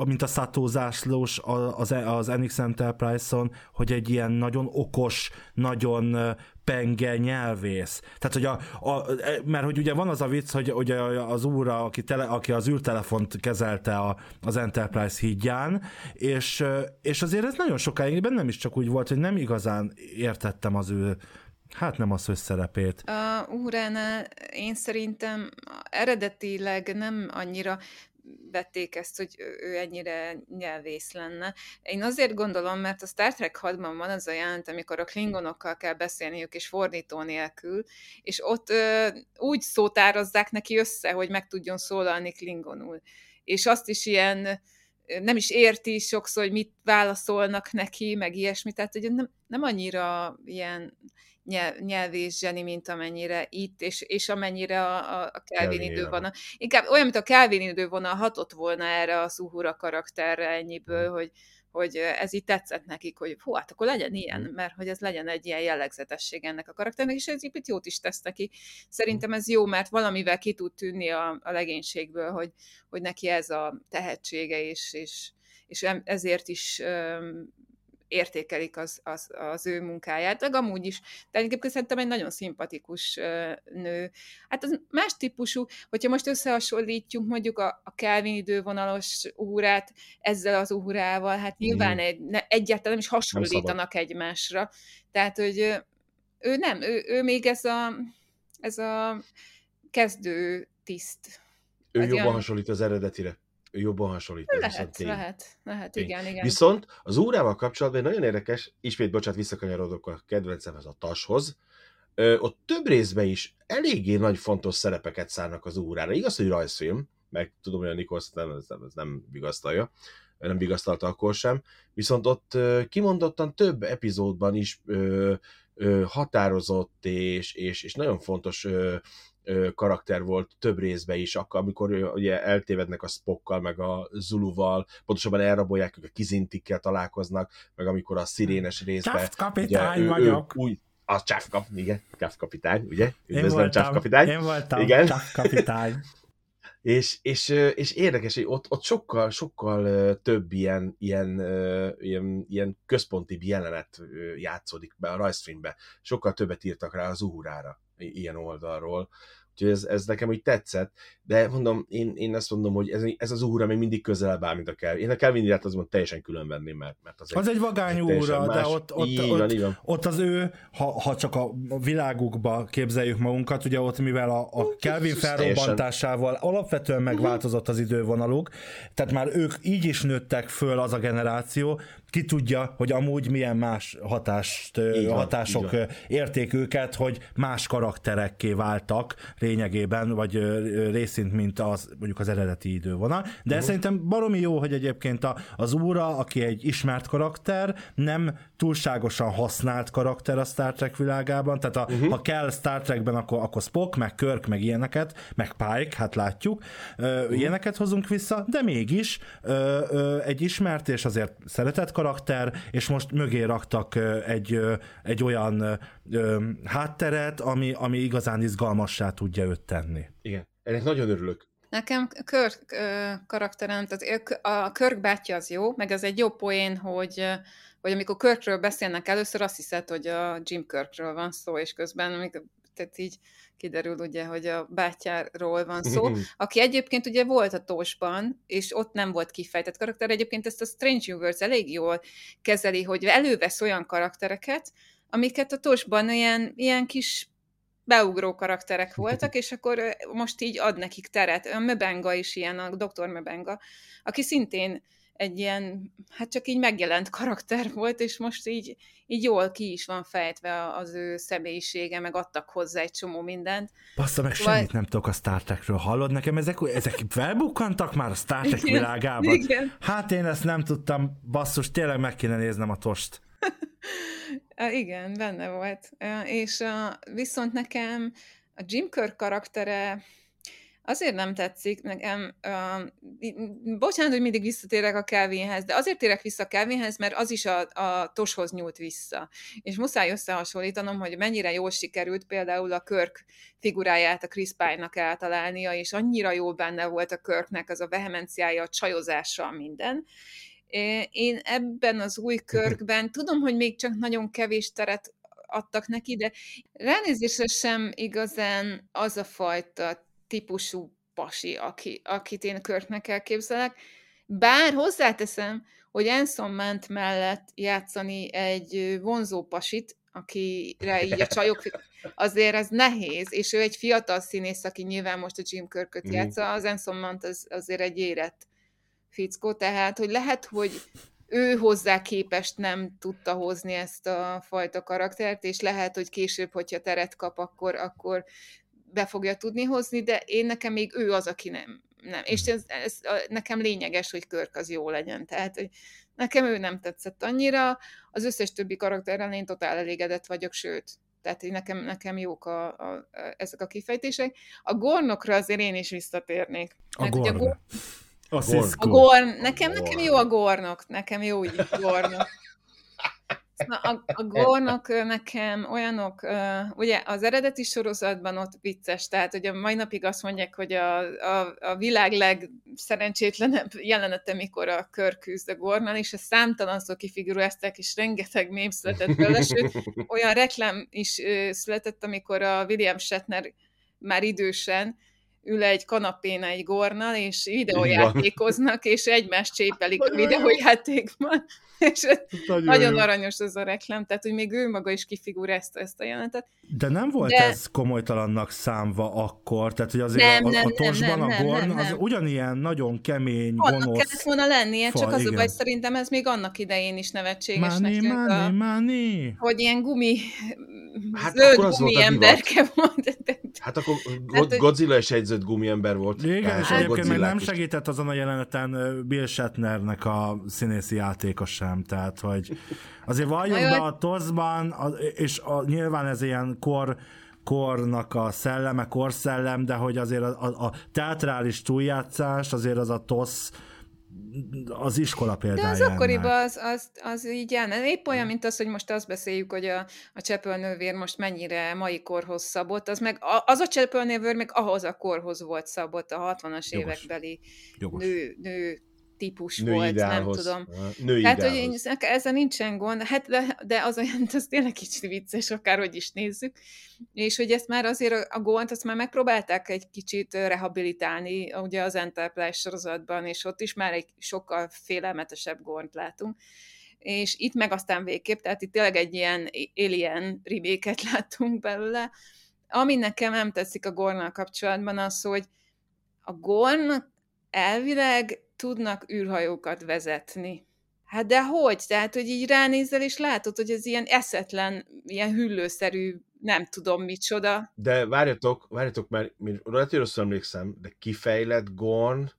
Speaker 2: mint a Sato zászlós az, az Enix Enterprise-on, hogy egy ilyen nagyon okos, nagyon penge nyelvész. Tehát, hogy a, a, mert hogy ugye van az a vicc, hogy, hogy az úr, aki, tele, aki az űrtelefont kezelte a, az Enterprise hídján, és, és azért ez nagyon sokáig bennem is csak úgy volt, hogy nem igazán értettem az ő Hát nem az összerepét.
Speaker 3: A Úránál én szerintem eredetileg nem annyira vették ezt, hogy ő ennyire nyelvész lenne. Én azért gondolom, mert a Star Trek 6-ban van az a jelent, amikor a klingonokkal kell beszélniük, és fordító nélkül, és ott ö, úgy szótározzák neki össze, hogy meg tudjon szólalni klingonul. És azt is ilyen nem is érti sokszor, hogy mit válaszolnak neki, meg ilyesmi, tehát hogy nem, nem annyira ilyen nyelv, nyelvész zseni, mint amennyire itt, és, és amennyire a, a Kelvin
Speaker 4: Kelvin
Speaker 3: idővonal. Inkább olyan, mint a Kelvin idővonal hatott volna erre a Suhura karakterre ennyiből,
Speaker 4: Mhm.
Speaker 3: hogy, hogy ez így tetszett nekik, hogy hú, hát akkor legyen ilyen,
Speaker 4: Mhm.
Speaker 3: mert hogy ez legyen egy ilyen jellegzetesség ennek a karakternek, és ez itt jót is tesz neki.
Speaker 4: Mhm.
Speaker 3: Szerintem ez jó, mert valamivel ki tud tűnni a, a legénységből, hogy, hogy neki ez a tehetsége, és, és, és ezért is értékelik az, az, az ő munkáját, meg amúgy is. De egyébként szerintem egy nagyon szimpatikus nő. Hát az más típusú, hogyha most összehasonlítjuk mondjuk a, a Kelvin idővonalos órát ezzel az órával, hát nyilván egy, ne, egyáltalán nem is hasonlítanak egymásra. Tehát, hogy ő nem, ő, ő még ez a, ez a kezdő tiszt.
Speaker 4: Ő
Speaker 3: Az
Speaker 4: jobban
Speaker 3: ilyen-
Speaker 4: hasonlít az eredetire. Jobban hasonlít. ez viszont
Speaker 3: Lehet,
Speaker 4: tény.
Speaker 3: lehet, lehet,
Speaker 4: Tény.
Speaker 3: igen, igen.
Speaker 4: Viszont az órával kapcsolatban nagyon érdekes, ismét bocsánat, visszakanyarodok a kedvencemhez, a tashoz. Ö, ott több részben is eléggé nagy fontos szerepeket szánnak az órára. Igaz, hogy rajzfilm, meg tudom, hogy a Nikolsz nem, ez nem, ez nem vigasztalja, nem vigasztalta akkor sem, viszont ott kimondottan több epizódban is ö, ö, határozott és, és, és nagyon fontos ö, karakter volt több részben is, akkor, amikor ö, ugye eltévednek a Spockkal, meg a Zuluval, pontosabban elrabolják, ők a kizintikkel találkoznak, meg amikor a szirénes részben
Speaker 2: Csaft kapitány
Speaker 4: ő,
Speaker 2: vagyok.
Speaker 4: Ő, új, a Csáv kap, igen, Csáv kapitány, ugye? Üdvözlöm,
Speaker 2: voltam,
Speaker 4: kapitány.
Speaker 2: én voltam
Speaker 4: Igen.
Speaker 2: Csaft kapitány.
Speaker 4: És, és, és érdekes, hogy ott, ott sokkal, sokkal több ilyen, ilyen, ilyen, ilyen központi jelenet játszódik be a rajzfilmbe. Sokkal többet írtak rá az Uhurára ilyen oldalról. Úgyhogy ez, ez nekem úgy tetszett, de mondom, én, én azt mondom, hogy ez, ez az Uhura még mindig közelebb áll, mint a Kelvin. Én a Kelvin irát azon teljesen külön venném, mert, mert az,
Speaker 2: Az egy vagány
Speaker 4: teljesen
Speaker 2: óra, de ott, ott,
Speaker 4: így
Speaker 2: ott,
Speaker 4: így van.
Speaker 2: ott az ő, ha, ha csak a világukba képzeljük magunkat, ugye ott mivel a, a Kelvin felrobbantásával alapvetően megváltozott az idővonaluk, tehát már ők így is nőttek föl az a generáció, ki tudja, hogy amúgy milyen más hatást,
Speaker 4: van,
Speaker 2: hatások érték őket, hogy más karakterekké váltak lényegében, vagy részint, mint az mondjuk az eredeti idővonal. De uh-huh. szerintem baromi jó, hogy egyébként az úra, aki egy ismert karakter, nem túlságosan használt karakter a Star Trek világában, tehát a, uh-huh. ha kell Star Trekben, akkor, akkor Spock, meg Kirk, meg ilyeneket, meg Pike, hát látjuk, ö, uh-huh. ilyeneket hozunk vissza, de mégis ö, ö, egy ismert és azért szeretett karakter, és most mögé raktak egy, egy olyan ö, hátteret, ami, ami igazán izgalmassá tudja őt tenni.
Speaker 4: Igen. Ennek nagyon örülök.
Speaker 3: Nekem Kirk ö, karakterem, tehát a Kirk bátyja az jó, meg az egy jó poén, hogy, ö, hogy amikor Kirkről beszélnek először, azt hiszed, hogy a Jim Kirkről van szó, és közben amikor, tehát így kiderül ugye, hogy a bátyáról van szó, aki egyébként ugye volt a Tósban, és ott nem volt kifejtett karakter. Egyébként ezt a Strange Universe elég jól kezeli, hogy elővesz olyan karaktereket, amiket a Tósban ilyen, ilyen kis beugró karakterek voltak, és akkor most így ad nekik teret. A Möbenga is ilyen, a Dr. Möbenga, aki szintén egy ilyen, hát csak így megjelent karakter volt, és most így, így jól ki is van fejtve az ő személyisége, meg adtak hozzá egy csomó mindent.
Speaker 2: Bassza meg,
Speaker 3: Vagy-
Speaker 2: semmit nem tudok a Star Trekről. Hallod nekem, ezek, ezek felbukkantak már a Star Trek
Speaker 3: Igen,
Speaker 2: világában?
Speaker 3: igen.
Speaker 2: Hát én ezt nem tudtam, basszus, tényleg meg kéne néznem a tost.
Speaker 3: Igen, benne volt. És viszont nekem a Jim Kirk karaktere azért nem tetszik, nekem, uh, bocsánat, hogy mindig visszatérek a Kelvinhez, de azért térek vissza a Kelvinhez, mert az is a, a toshoz nyúlt vissza. És muszáj összehasonlítanom, hogy mennyire jól sikerült például a Kirk figuráját a Chris Pine-nak eltalálnia, és annyira jó benne volt a Kirknek az a vehemenciája, a csajozása, minden. Én ebben az új körkben tudom, hogy még csak nagyon kevés teret adtak neki, de ránézésre sem igazán az a fajta típusú pasi, aki, akit én Körknek elképzelek. Bár hozzáteszem, hogy Anson Mount mellett játszani egy vonzó pasit, akire így a csajok, azért ez nehéz, és ő egy fiatal színész, aki nyilván most a Jim Kirköt
Speaker 4: Mhm.
Speaker 3: játsza, az Anson Mount az, azért egy érett fickó, tehát, hogy lehet, hogy ő hozzá képest nem tudta hozni ezt a fajta karaktert, és lehet, hogy később, hogyha teret kap, akkor, akkor be fogja tudni hozni, de én nekem még ő az, aki nem. nem. És ez, ez a- nekem lényeges, hogy Körk az jó legyen. Tehát, hogy nekem ő nem tetszett annyira, az összes többi karakterrel én totál elégedett vagyok, sőt, Tehát így nekem, nekem jók a, a, a, ezek a kifejtések. A gornokra azért én is visszatérnék.
Speaker 2: A
Speaker 3: Mert
Speaker 2: gorn.
Speaker 3: go-
Speaker 2: A
Speaker 4: Gorn.
Speaker 3: A gorn, nekem, nekem jó a gornok, nekem jó így a gornok. Na, a, a gornok ö, nekem olyanok, ugye az eredeti sorozatban ott vicces, tehát hogy a mai napig azt mondják, hogy a, a, a világ legszerencsétlenebb jelenete, mikor a kör küzd a gornal, és ezt számtalanszor kifigurázták, és rengeteg mém született belőle, sőt, olyan reklám is született, amikor a William Shatner már idősen ül egy kanapén egy gornal, és videójátékoznak, és egymást csépelik a videójátékban. És ez nagyon aranyos ez a reklám, tehát hogy még ő maga is kifigurázta ezt a jelenetet.
Speaker 2: De nem volt
Speaker 3: De-
Speaker 2: ez komolytalannak számva akkor, tehát hogy azért
Speaker 3: Nem,
Speaker 2: a, a,
Speaker 3: nem,
Speaker 2: a tosban
Speaker 3: nem,
Speaker 2: a
Speaker 3: nem,
Speaker 2: gorn
Speaker 3: nem,
Speaker 2: az
Speaker 3: nem.
Speaker 2: ugyanilyen nagyon kemény,
Speaker 3: Annak kellett
Speaker 2: gonosz.
Speaker 3: volna lennie, csak
Speaker 2: faj,
Speaker 3: az a
Speaker 2: igen.
Speaker 3: baj, szerintem ez még annak idején is nevetségesnek
Speaker 2: Money,
Speaker 3: tűnt,
Speaker 2: money,
Speaker 3: a,
Speaker 2: money.
Speaker 3: hogy ilyen gumi,
Speaker 4: Hát
Speaker 3: zöld
Speaker 4: akkor az volt
Speaker 3: gumi
Speaker 4: a
Speaker 3: emberke volt.
Speaker 4: Hát akkor
Speaker 3: Hát,
Speaker 4: Godzilla is egyzött gumiember volt.
Speaker 2: Igen, és egyébként meg nem segített azon a jeleneten Bill Shatnernek a színészi játéka sem, tehát hogy azért valljunk be a toszban, a, és a, nyilván ez ilyen kor kornak a szelleme, korszellem, de hogy azért a, a, a teatrális túljátszás, azért az a tosz az iskola
Speaker 3: De
Speaker 2: példája.
Speaker 3: az akkoriban az, az, az így elne. Épp olyan, mint az, hogy most azt beszéljük, hogy a, a csepölnővér most mennyire mai korhoz szabott, az meg az a csepölnővér meg ahhoz a korhoz volt szabott, a 60-as
Speaker 2: Jogos.
Speaker 3: évekbeli
Speaker 2: Jogos.
Speaker 3: nő, nő típus
Speaker 4: Női
Speaker 3: volt,
Speaker 4: ideálhoz.
Speaker 3: nem tudom.
Speaker 4: Női
Speaker 3: Tehát, hogy
Speaker 4: ideálhoz.
Speaker 3: én, ezzel nincsen gond, hát de, de az olyan, az tényleg kicsit vicces, akárhogy is nézzük, és hogy ezt már azért a- gónt, azt már megpróbálták egy kicsit rehabilitálni, ugye az Enterprise sorozatban, és ott is már egy sokkal félelmetesebb gónt látunk, és itt meg aztán végképp, tehát itt tényleg egy ilyen alien ribéket láttunk belőle. Ami nekem nem tetszik a Gornal kapcsolatban az, hogy a Gorn elvileg tudnak űrhajókat vezetni. Hát de hogy? Tehát, hogy így ránézel, és látod, hogy ez ilyen eszetlen, ilyen hüllőszerű, nem tudom micsoda.
Speaker 4: De várjatok, várjatok, mert lehet, hogy rosszul emlékszem, de kifejlett Gorn,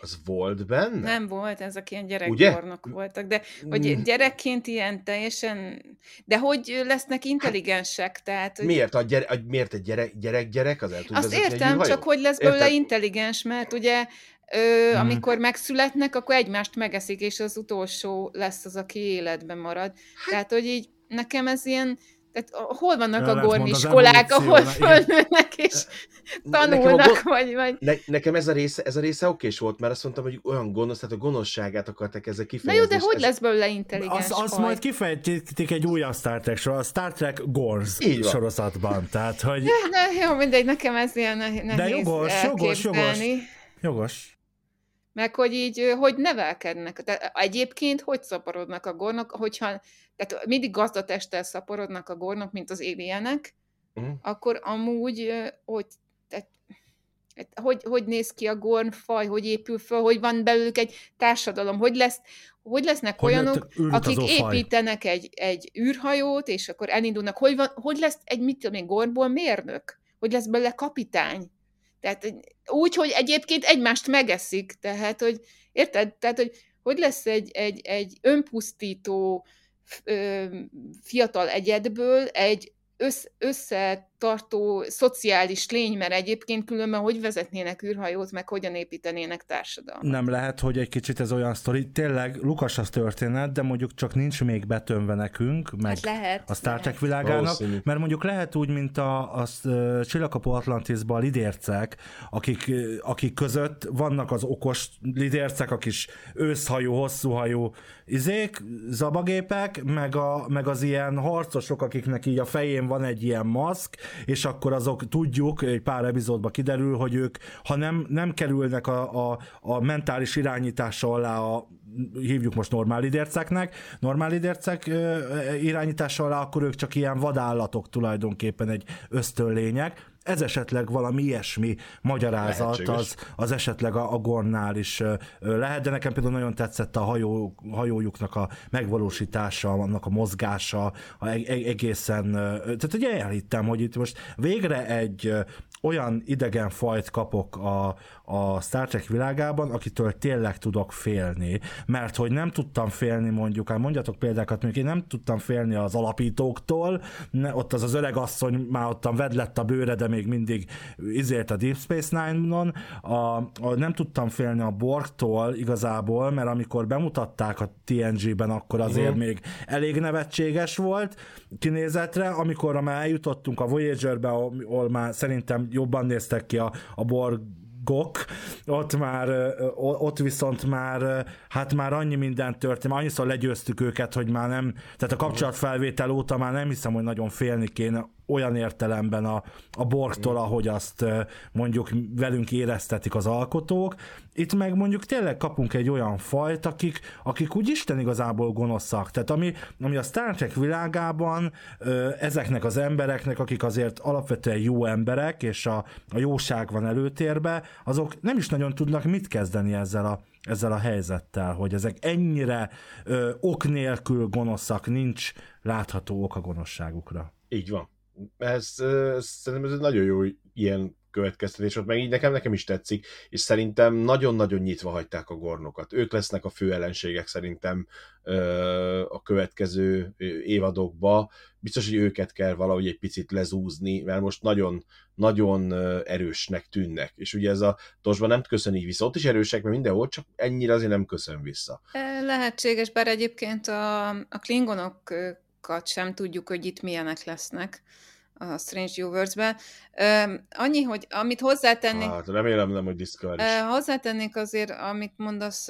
Speaker 4: az volt benne?
Speaker 3: Nem volt, ezek ilyen
Speaker 4: Ugye?
Speaker 3: gyerekkornok voltak, de hogy gyerekként ilyen teljesen... De hogy lesznek intelligensek, tehát... Hogy...
Speaker 4: Miért? A gyere, a, miért egy gyerek, gyerek, gyerek az el tud
Speaker 3: Azt
Speaker 4: egy
Speaker 3: értem, csak hogy lesz belőle intelligens, mert ugye ö,
Speaker 2: Mhm.
Speaker 3: amikor megszületnek, akkor egymást megeszik, és az utolsó lesz az, aki életben marad. Tehát, hogy így nekem ez ilyen, tehát hol vannak a
Speaker 2: Ellentmond
Speaker 3: gorni
Speaker 2: az
Speaker 3: iskolák, ahol fölnőnek és
Speaker 4: Nekem a
Speaker 3: tanulnak,
Speaker 4: go-
Speaker 3: vagy, vagy...
Speaker 4: Ne, nekem ez a része, ez a része okés volt, mert azt mondtam, hogy olyan gonosz, tehát a gonoszságát akartak ezzel
Speaker 3: Na
Speaker 4: kifejezni.
Speaker 3: jó, de hogy
Speaker 4: ez,
Speaker 3: lesz belőle intelligens
Speaker 2: Az, az majd kifejtik egy újabb Star Trek sorozat, a Star Trek
Speaker 4: van.
Speaker 2: sorozatban, tehát hogy
Speaker 3: Na, jó, mindegy, nekem ez ilyen ne- nehéz
Speaker 2: jogos, jogos, jogos.
Speaker 3: elképzelni.
Speaker 2: jogos.
Speaker 3: Meg hogy így, hogy nevelkednek. Tehát egyébként hogy szaporodnak a gornok, hogyha, tehát mindig gazdatesttel szaporodnak a gornok, mint az éljenek,
Speaker 4: Mhm.
Speaker 3: akkor amúgy, hogy, tehát, hát hogy, hogy néz ki a gornfaj, hogy épül föl, hogy van belőlük egy társadalom, hogy lesz, hogy lesznek
Speaker 2: Hogy
Speaker 3: olyanok, akik építenek egy, egy űrhajót, és akkor elindulnak, hogy, van, hogy lesz egy, mit tudom én, gornból mérnök, hogy lesz belőle kapitány. Tehát úgy, hogy egyébként egymást megeszik, tehát, hogy érted? Tehát, hogy hogy lesz egy, egy, egy önpusztító ö, fiatal egyedből egy össz, összetartó szociális lény, mert egyébként különben hogy vezetnének űrhajót, meg hogyan építenének társadalmat.
Speaker 2: Nem lehet, hogy egy kicsit ez olyan sztori, tényleg Lukas az történet, de mondjuk csak nincs még betömve nekünk, meg
Speaker 3: Hát lehet.
Speaker 2: a Star Trek világának,
Speaker 4: Valószínű.
Speaker 2: mert mondjuk lehet úgy, mint a, a, a Csillagkapu Atlantisban a lidércek, akik, akik között vannak az okos lidércek, a kis őszhajú, hosszúhajú izék, zabagépek, meg, a, meg az ilyen harcosok, akiknek így a fején van egy ilyen maszk, és akkor azok tudjuk, egy pár epizódban kiderül, hogy ők, ha nem, nem kerülnek a, a, a mentális irányítása alá a hívjuk most normál lidérceknek, normál lidércek ö, irányítása alá, akkor ők csak ilyen vadállatok tulajdonképpen egy ösztönlények. Ez esetleg valami ilyesmi magyarázat,
Speaker 4: Lehetséges.
Speaker 2: az, az esetleg a, a Gornál is lehet, de nekem például nagyon tetszett a hajó, hajójuknak a megvalósítása, annak a mozgása, a, e- e- egészen, tehát ugye elhittem, hogy itt most végre egy olyan idegen fajt kapok a, a Star Trek világában, akitől tényleg tudok félni. Mert hogy nem tudtam félni mondjuk, hát mondjatok példákat, mondjuk én nem tudtam félni az alapítóktól, ne, ott az az öreg asszony már ottan vedlett a bőre, de még mindig izélt a Deep Space Nine-on, a, a, nem tudtam félni a Borgtól igazából, mert amikor bemutatták a TNG-ben, akkor azért uh-huh. még elég nevetséges volt kinézetre, amikor már eljutottunk a Voyager-be, ahol már szerintem jobban néztek ki a, a Borg gok, ott már, ott viszont már, hát már annyi minden történt, annyiszor legyőztük őket, hogy már nem, tehát a kapcsolatfelvétel óta már nem hiszem, hogy nagyon félni kéne olyan értelemben a, a borgtól, ahogy azt mondjuk velünk éreztetik az alkotók. Itt meg mondjuk tényleg kapunk egy olyan fajt, akik, akik úgy Isten igazából gonoszak. Tehát ami, ami a Star Trek világában ezeknek az embereknek, akik azért alapvetően jó emberek, és a, a jóság van előtérbe, azok nem is nagyon tudnak mit kezdeni ezzel a, ezzel a helyzettel, hogy ezek ennyire ö, ok nélkül gonoszak, nincs látható ok a gonoszságukra.
Speaker 4: Így van ez, ez szerintem ez egy nagyon jó ilyen következtetés volt, meg így nekem, nekem is tetszik, és szerintem nagyon-nagyon nyitva hagyták a gornokat. Ők lesznek a fő ellenségek szerintem a következő évadokba. Biztos, hogy őket kell valahogy egy picit lezúzni, mert most nagyon, nagyon erősnek tűnnek. És ugye ez a tosban nem köszönik vissza. Ott is erősek, mert mindenhol, csak ennyire azért nem köszön vissza.
Speaker 3: Lehetséges, bár egyébként a, a klingonok sem tudjuk, hogy itt milyenek lesznek a Strange New Worlds-ben. annyi, hogy amit hozzátennék...
Speaker 4: Hát remélem nem, hogy Discovery
Speaker 3: Hozzátennék azért, amit mondasz,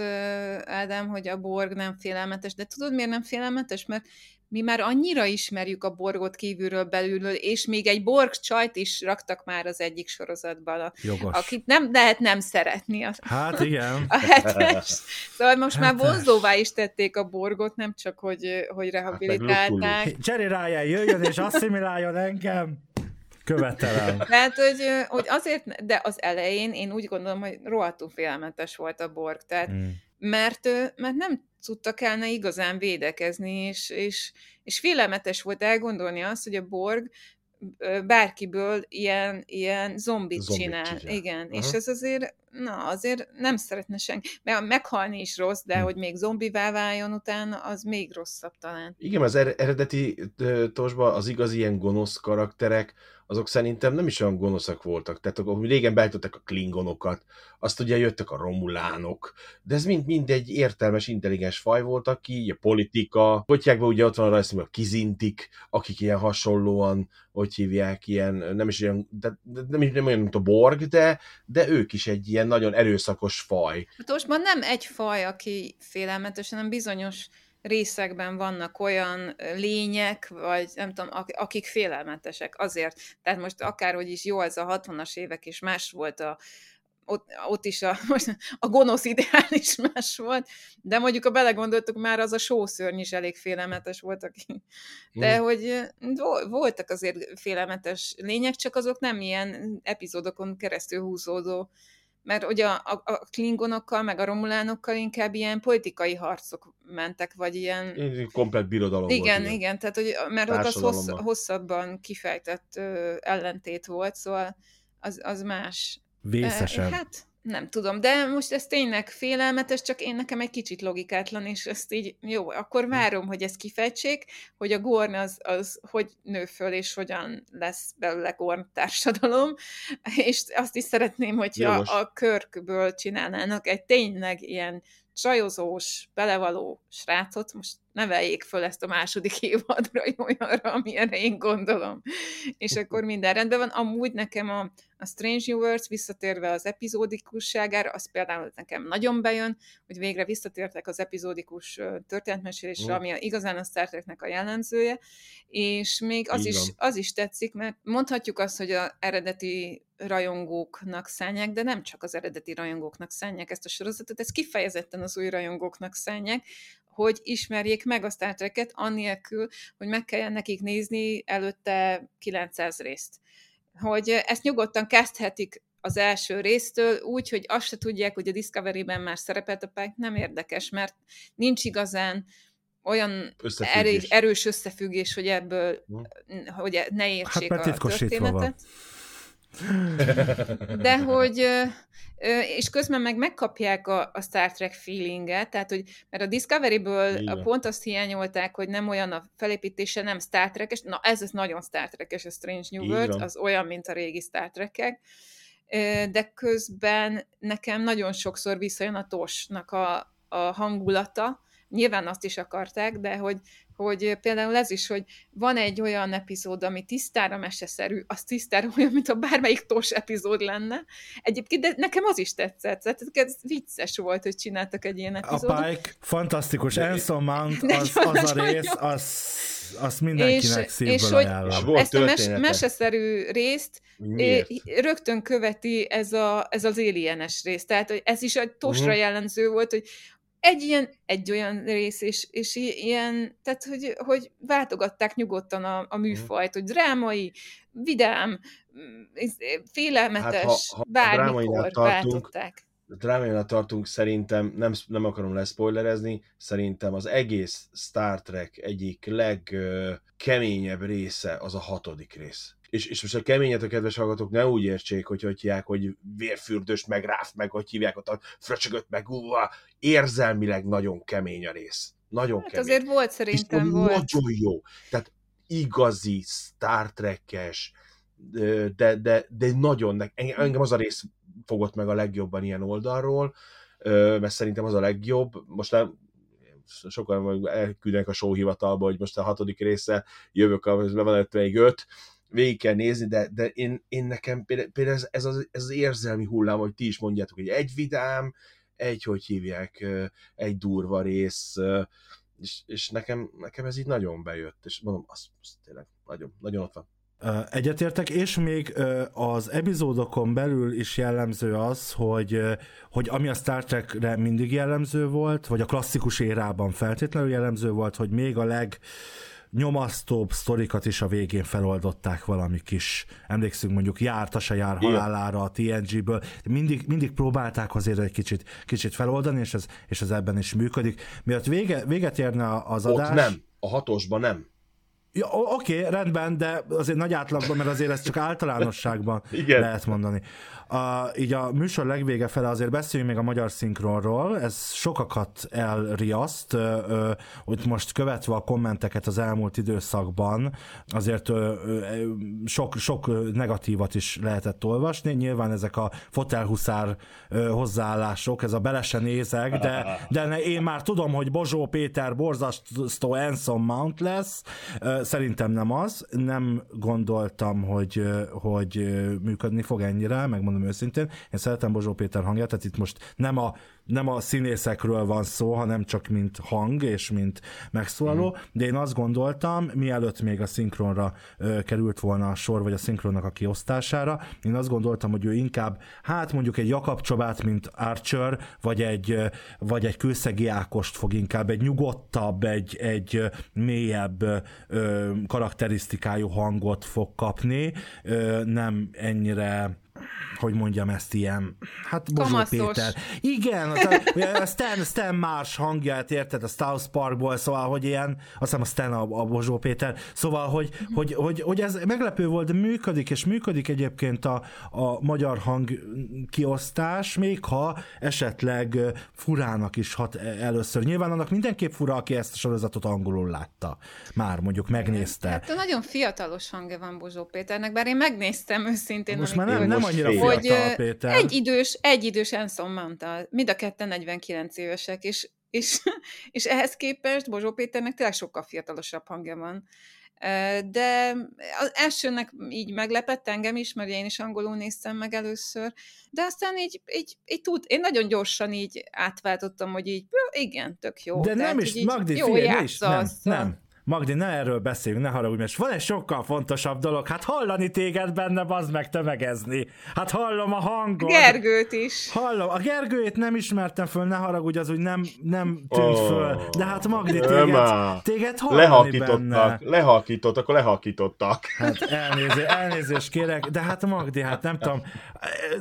Speaker 3: Ádám, hogy a Borg nem félelmetes, de tudod, miért nem félelmetes? Mert mi már annyira ismerjük a borgot kívülről belülről, és még egy borg csajt is raktak már az egyik sorozatban, a,
Speaker 2: Jogos.
Speaker 3: akit nem lehet nem szeretni. A,
Speaker 2: hát igen.
Speaker 3: A hetes. Szóval most hetes. már vonzóvá is tették a borgot, nem csak, hogy, hogy rehabilitálták. Hát
Speaker 2: Jerry Ryan jöjjön és asszimiláljon engem. Követelem.
Speaker 3: Tehát, hogy, hogy azért, de az elején én úgy gondolom, hogy rohadtul félelmetes volt a borg, tehát mm. mert, mert nem tudtak elne igazán védekezni, és, és, és félelmetes volt elgondolni azt, hogy a Borg bárkiből ilyen, ilyen zombit, zombit csinál. csinál. Igen, Aha. és ez azért, na, azért nem szeretne senki. Mert meghalni is rossz, de hm. hogy még zombivá váljon utána, az még rosszabb talán.
Speaker 4: Igen, az eredeti tosba az igazi ilyen gonosz karakterek, azok szerintem nem is olyan gonoszak voltak. Tehát akkor régen beállították a klingonokat, azt ugye jöttek a romulánok, de ez mind, mind egy értelmes, intelligens faj volt, aki a politika, Kotyákban ugye ott van a a kizintik, akik ilyen hasonlóan, hogy hívják, ilyen, nem is olyan, de, de nem, nem olyan, mint a Borg, de, de ők is egy ilyen nagyon erőszakos faj.
Speaker 3: Hát most már nem egy faj, aki félelmetes, hanem bizonyos részekben vannak olyan lények, vagy nem tudom, akik félelmetesek azért. Tehát most akárhogy is jó ez a 60-as évek, és más volt a, ott, ott is a, a gonosz ideál is más volt, de mondjuk a belegondoltuk, már az a sószörny is elég félelmetes volt, aki. De mm. hogy voltak azért félelmetes lények, csak azok nem ilyen epizódokon keresztül húzódó mert ugye a, a, a klingonokkal, meg a romulánokkal inkább ilyen politikai harcok mentek, vagy ilyen...
Speaker 4: Komplet birodalom
Speaker 3: Igen, volt, igen, tehát hogy, mert ott az hossz, hosszabban kifejtett ö, ellentét volt, szóval az, az más.
Speaker 2: Vészesen.
Speaker 3: Hát, nem tudom, de most ez tényleg félelmetes, csak én nekem egy kicsit logikátlan, és ezt így, jó, akkor hm. várom, hogy ezt kifejtsék, hogy a Gorn az, az hogy nő föl, és hogyan lesz belőle Gorn társadalom, és azt is szeretném, hogyha a körkből csinálnának egy tényleg ilyen csajozós, belevaló srácot, most neveljék föl ezt a második évadra olyanra, amilyenre én gondolom. És akkor minden rendben van. Amúgy nekem a, a Strange New Worlds visszatérve az epizódikusságára, az például nekem nagyon bejön, hogy végre visszatértek az epizódikus történetmesélésre, ami a, igazán a Star Treknek a jellemzője, és még az is, az is tetszik, mert mondhatjuk azt, hogy a eredeti rajongóknak szánják, de nem csak az eredeti rajongóknak szánják ezt a sorozatot, ez kifejezetten az új rajongóknak szánják, hogy ismerjék meg a Star Trek-et, annélkül, hogy meg kelljen nekik nézni előtte 900 részt. Hogy ezt nyugodtan kezdhetik az első résztől, úgy, hogy azt se tudják, hogy a Discovery-ben már szerepelt a Pike, nem érdekes, mert nincs igazán olyan erős, erős összefüggés, hogy ebből, hm. hogy ne értsék hát, a történetet. Van. De hogy, és közben meg megkapják a, a Star Trek feelinget, tehát hogy, mert a Discovery-ből Igen. pont azt hiányolták, hogy nem olyan a felépítése, nem Star Trek-es, na ez, ez nagyon Star Trek-es, a Strange New World, az olyan, mint a régi Star Trek-ek, de közben nekem nagyon sokszor visszajön a Tosnak a, a hangulata, nyilván azt is akarták, de hogy, hogy például ez is, hogy van egy olyan epizód, ami tisztára meseszerű, az tisztára olyan, mint a bármelyik tos epizód lenne. Egyébként, de nekem az is tetszett, tehát ez vicces volt, hogy csináltak egy ilyen epizódot.
Speaker 2: A Pike, fantasztikus, Anson Mount, az, az a rész, az azt mindenkinek és, szívből és.
Speaker 3: Hogy ezt a mes, meseszerű részt Miért? rögtön követi ez, a, ez az alienes rész. Tehát ez is egy tosra uh-huh. jellemző volt, hogy egy ilyen, egy olyan rész, és, és ilyen, tehát hogy, hogy váltogatták nyugodtan a, a műfajt, hogy drámai, vidám, félelmetes, hát ha, ha bármikor váltották
Speaker 4: drámainál tartunk, szerintem, nem, nem akarom leszpoilerezni, szerintem az egész Star Trek egyik legkeményebb része az a hatodik rész. És, és most a keményet a kedves hallgatók ne úgy értsék, hogy hogy hívják, hogy vérfürdős, meg ráft, meg hogy hívják ott a fröcsögött, meg úva, érzelmileg nagyon kemény a rész. Nagyon hát kemény.
Speaker 3: azért volt szerintem, volt.
Speaker 4: Nagyon jó. Tehát igazi Star Trek-es, de, de, de nagyon, engem az a rész fogott meg a legjobban ilyen oldalról, mert szerintem az a legjobb. Most nem, sokan elküldenek a sóhivatalba, hogy most a hatodik része jövök, be van még öt, végig kell nézni, de, de én, én nekem például, például ez, ez, az, ez az érzelmi hullám, hogy ti is mondjátok, hogy egy vidám, egy, hogy hívják, egy durva rész, és, és nekem, nekem ez így nagyon bejött, és mondom, az, az tényleg nagyon, nagyon ott van.
Speaker 2: Egyetértek, és még az epizódokon belül is jellemző az, hogy, hogy ami a Star Trekre mindig jellemző volt, vagy a klasszikus érában feltétlenül jellemző volt, hogy még a leg nyomasztóbb sztorikat is a végén feloldották valami kis, emlékszünk mondjuk járt, se jár halálára a TNG-ből, mindig, mindig próbálták azért egy kicsit, kicsit feloldani, és ez, és ez ebben is működik. Miatt vége, véget érne az adás...
Speaker 4: Ott nem, a hatosban nem.
Speaker 2: Ja, oké, rendben, de azért nagy átlagban, mert azért ez csak általánosságban Igen. lehet mondani. A, így a műsor legvége fele azért beszéljünk még a magyar szinkronról, ez sokakat elriaszt, hogy most követve a kommenteket az elmúlt időszakban, azért ö, ö, sok, sok negatívat is lehetett olvasni, nyilván ezek a fotelhuszár ö, hozzáállások, ez a bele se nézek, de, de én már tudom, hogy Bozsó Péter borzasztó Anson Mount lesz, szerintem nem az, nem gondoltam, hogy, hogy működni fog ennyire, megmondom megmondom őszintén. Én szeretem Bozsó Péter hangját, tehát itt most nem a nem a színészekről van szó, hanem csak mint hang és mint megszólaló, mm. de én azt gondoltam, mielőtt még a szinkronra ö, került volna a sor, vagy a szinkronnak a kiosztására, én azt gondoltam, hogy ő inkább, hát mondjuk egy Jakab Csobát, mint Archer, vagy egy, vagy egy Kőszegi Ákost fog inkább, egy nyugodtabb, egy, egy mélyebb ö, karakterisztikájú hangot fog kapni, ö, nem ennyire hogy mondjam ezt ilyen, hát Bozsó Kamaszos. Péter. Igen, a Stan, Stan Marsh hangját érted a South Parkból, szóval, hogy ilyen, azt hiszem a Stan a, a Bozsó Péter, szóval, hogy, hogy, hogy, hogy, ez meglepő volt, de működik, és működik egyébként a, a magyar hang kiosztás, még ha esetleg furának is hat először. Nyilván annak mindenképp fura, aki ezt a sorozatot angolul látta. Már mondjuk megnézte.
Speaker 3: Hát nagyon fiatalos hangja van Bozsó Péternek, bár én megnéztem őszintén.
Speaker 2: Most már nem, nem annyira hogy Péter.
Speaker 3: egy idős, egy idős Anson Manta, mind a ketten 49 évesek, és, és, és ehhez képest Bozsó Péternek tényleg sokkal fiatalosabb hangja van. De az elsőnek így meglepett engem is, mert én is angolul néztem meg először, de aztán így, így, így tud, én nagyon gyorsan így átváltottam, hogy így, igen, tök jó.
Speaker 2: De nem is, Magdi, jó figyelj, is, nem, nem, Magdi, ne erről beszéljünk, ne haragudj, mert van egy sokkal fontosabb dolog, hát hallani téged benne, bazd meg tömegezni. Hát hallom a hangot.
Speaker 3: Gergőt is.
Speaker 2: Hallom, a Gergőt nem ismertem föl, ne haragudj, az úgy nem, nem tűnt oh, föl. De hát Magdi, téged, téged hallani
Speaker 4: lehakítottak,
Speaker 2: benne.
Speaker 4: Lehakítottak, akkor lehakítottak.
Speaker 2: Hát elnézés, elnézést kérek, de hát Magdi, hát nem tudom,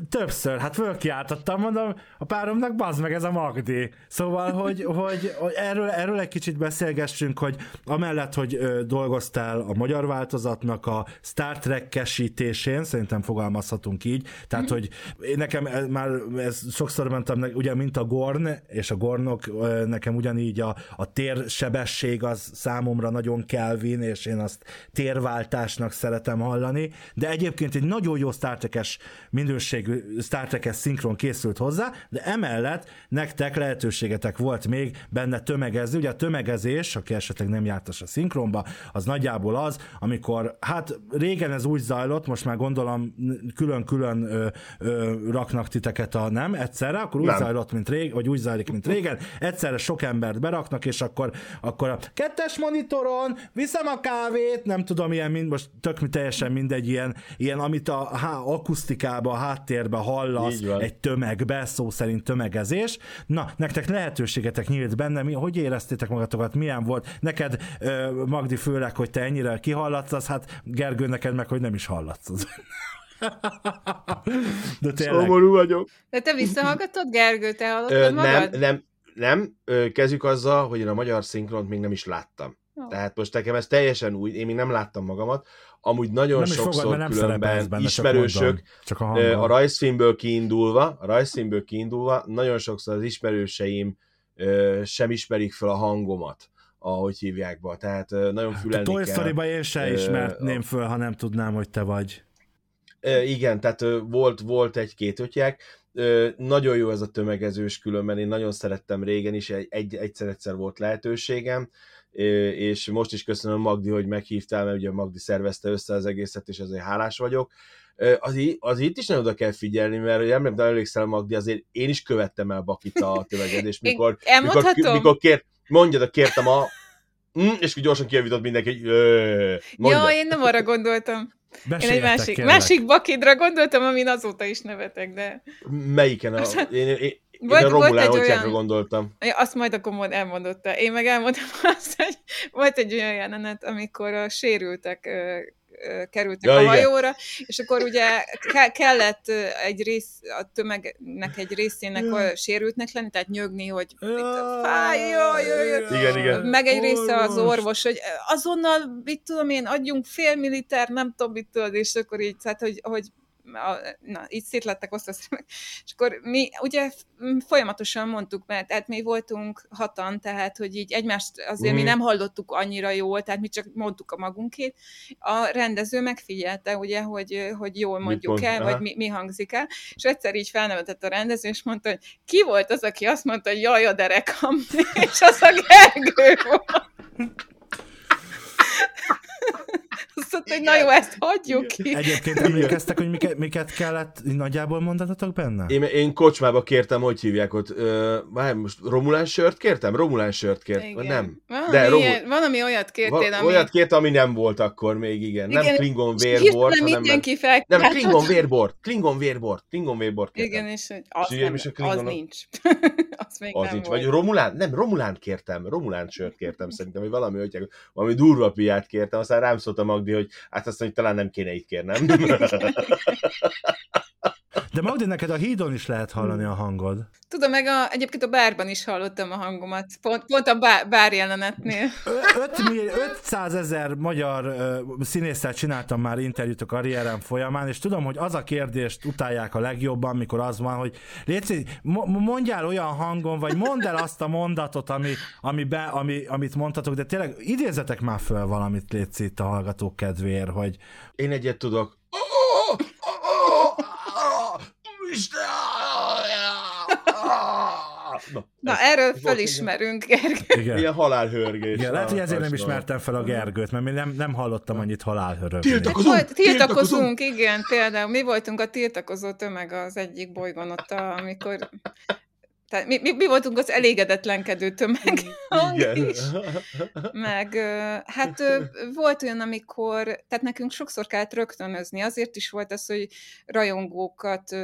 Speaker 2: többször, hát fölkiáltottam, mondom, a páromnak bazd meg ez a Magdi. Szóval, hogy, hogy, hogy erről, erről egy kicsit beszélgessünk, hogy amellett amellett, hogy dolgoztál a magyar változatnak a Star Trek-kesítésén, szerintem fogalmazhatunk így, tehát, hogy én nekem ez, már ez sokszor ne- ugye, mint a Gorn, és a Gornok, nekem ugyanígy a, a térsebesség az számomra nagyon Kelvin, és én azt térváltásnak szeretem hallani, de egyébként egy nagyon jó Star Trek-es minőségű Star Trek-es szinkron készült hozzá, de emellett nektek lehetőségetek volt még benne tömegezni. Ugye a tömegezés, aki esetleg nem jártas a szinkronba, az nagyjából az, amikor, hát régen ez úgy zajlott, most már gondolom külön-külön ö, ö, raknak titeket a nem egyszerre, akkor úgy
Speaker 4: Nem.
Speaker 2: zajlott, mint régen, vagy úgy zajlik, mint régen, egyszerre sok embert beraknak, és akkor, akkor a kettes monitoron viszem a kávét, nem tudom, ilyen mind, most tök teljesen mindegy, ilyen, ilyen amit a há, akusztikába, a háttérbe hallasz egy tömegbe, szó szerint tömegezés. Na, nektek lehetőségetek nyílt benne, mi, hogy éreztétek magatokat, milyen volt? Neked, ö, Magdi, főleg, hogy te ennyire kihallatsz, az hát Gergő, neked meg, hogy nem is hallatsz. De tényleg.
Speaker 4: Szomorú vagyok.
Speaker 3: De te visszahallgatod, Gergő, te hallottad
Speaker 4: Ö,
Speaker 3: magad?
Speaker 4: nem, nem, nem. Kezdjük azzal, hogy én a magyar szinkront még nem is láttam.
Speaker 3: Ó.
Speaker 4: Tehát most nekem ez teljesen új, én még nem láttam magamat. Amúgy nagyon
Speaker 2: nem
Speaker 4: sokszor
Speaker 2: mert nem
Speaker 4: különben
Speaker 2: benne,
Speaker 4: ismerősök,
Speaker 2: csak, mondom, csak a
Speaker 4: Ö,
Speaker 2: hanggal.
Speaker 4: a rajzfilmből kiindulva, a rajzfilmből kiindulva, nagyon sokszor az ismerőseim sem ismerik fel a hangomat, ahogy hívják be. Tehát nagyon
Speaker 2: a
Speaker 4: fülelni
Speaker 2: Toy
Speaker 4: kell.
Speaker 2: Story-ba én se
Speaker 4: Ö,
Speaker 2: ismertném föl, ha nem tudnám, hogy te vagy.
Speaker 4: Igen, tehát volt, volt egy-két ötják. Nagyon jó ez a tömegezős különben, én nagyon szerettem régen is, egy, egy, egyszer-egyszer volt lehetőségem, és most is köszönöm Magdi, hogy meghívtál, mert ugye Magdi szervezte össze az egészet, és ezért hálás vagyok. Az, az itt is nagyon oda kell figyelni, mert hogy emlékszem, emlékszel Magdi, azért én is követtem el Bakit a tömegezést, mikor, mikor,
Speaker 3: elmondhatom?
Speaker 4: mikor kér, mondjad, kértem a Mm, és gyorsan kijavított mindenki, hogy.
Speaker 3: Ja, én nem arra gondoltam. Én egy másik,
Speaker 2: kérlek.
Speaker 3: másik bakidra gondoltam, amin azóta is nevetek, de
Speaker 4: Melyiken? A, én, én, én
Speaker 3: Volt-
Speaker 4: a Romulán
Speaker 3: olyan-
Speaker 4: gondoltam.
Speaker 3: Azt majd akkor mond, elmondotta. Én meg elmondtam azt, hogy volt egy olyan jelenet, amikor a sérültek kerültek
Speaker 4: Ja,
Speaker 3: a
Speaker 4: igen.
Speaker 3: hajóra, és akkor ugye ke- kellett egy rész, a tömegnek egy részének ö, sérültnek lenni, tehát nyögni, hogy mit, fáj, jaj, jaj, jaj.
Speaker 4: Igen, igen.
Speaker 3: meg egy része az orvos, hogy azonnal, mit tudom én, adjunk fél militer, nem tudom, mit tudod, és akkor így, tehát, hogy, hogy a, na, így szétlettek osztva. És akkor mi ugye folyamatosan mondtuk, mert tehát mi voltunk hatan, tehát hogy így egymást azért mi
Speaker 4: Mhm.
Speaker 3: nem hallottuk annyira jól, tehát mi csak mondtuk a magunkét. A rendező megfigyelte, ugye, hogy, hogy jól mondjuk
Speaker 4: mond-
Speaker 3: el, vagy mi, mi hangzik el, és egyszer így felnevetett a rendező, és mondta, hogy ki volt az, aki azt mondta, hogy jaj, a derekam, és az a Gergő volt. Azt mondta, hogy na jó, ezt hagyjuk ki.
Speaker 2: Egyébként emlékeztek, hogy miket, miket kellett nagyjából mondanatok benne?
Speaker 4: Én, én kocsmába kértem, hogy hívják ott, ö, várj, most Romulán sört kértem? Romulán sört kértem,
Speaker 3: Igen.
Speaker 4: nem.
Speaker 3: Valami,
Speaker 4: De Romul-
Speaker 3: ilyen, valami olyat kértél, ami...
Speaker 4: Olyat kértem, ami nem volt akkor még, igen. igen. Nem Klingon vérbort, hanem...
Speaker 3: mindenki fel...
Speaker 4: Nem, Klingon
Speaker 3: hogy-
Speaker 4: vérbort, Klingon vérbort, Klingon vérbort kértem.
Speaker 3: Igen, és hogy az,
Speaker 4: És
Speaker 3: nem,
Speaker 4: és a
Speaker 3: az
Speaker 4: Klingonok-
Speaker 3: nincs. az még
Speaker 4: Az
Speaker 3: nem
Speaker 4: nincs.
Speaker 3: volt.
Speaker 4: Vagy Romulán? Nem, Romulán kértem. Romulán sört kértem szerintem, vagy valami, hogy valami durva piát kértem, aztán rám szólt a Magdi, hogy hát azt mondja, hogy talán nem kéne így kérnem.
Speaker 2: De Magdi, neked a hídon is lehet hallani a hangod.
Speaker 3: Tudom, meg a, egyébként a bárban is hallottam a hangomat. Pont, pont a bár, bár jelenetnél.
Speaker 2: Ö- öt mi- 500 ezer magyar ö, színésszel csináltam már interjút a karrierem folyamán, és tudom, hogy az a kérdést utálják a legjobban, mikor az van, hogy Léci, mo- mondjál olyan hangon, vagy mondd el azt a mondatot, ami, ami be, ami, amit mondhatok, de tényleg idézetek már föl valamit, Léci, itt a hallgatók kedvéért, hogy
Speaker 4: Én egyet tudok. Na,
Speaker 3: Na,
Speaker 4: ez-
Speaker 3: erről fölismerünk, Gergő.
Speaker 2: igen.
Speaker 4: Ilyen halálhörgés.
Speaker 2: Igen, lehet, hogy ezért nem ismertem fel a Gergőt, mert még nem, nem hallottam annyit halálhörögni.
Speaker 4: Tiltakozunk!
Speaker 3: Volt, tiltakozunk, igen, például mi voltunk a tiltakozó tömeg az egyik bolygón ott, amikor tehát mi, mi, mi voltunk az elégedetlenkedő tömeg.
Speaker 4: Igen.
Speaker 3: is. Meg hát volt olyan, amikor, tehát nekünk sokszor kellett rögtönözni, azért is volt az, hogy rajongókat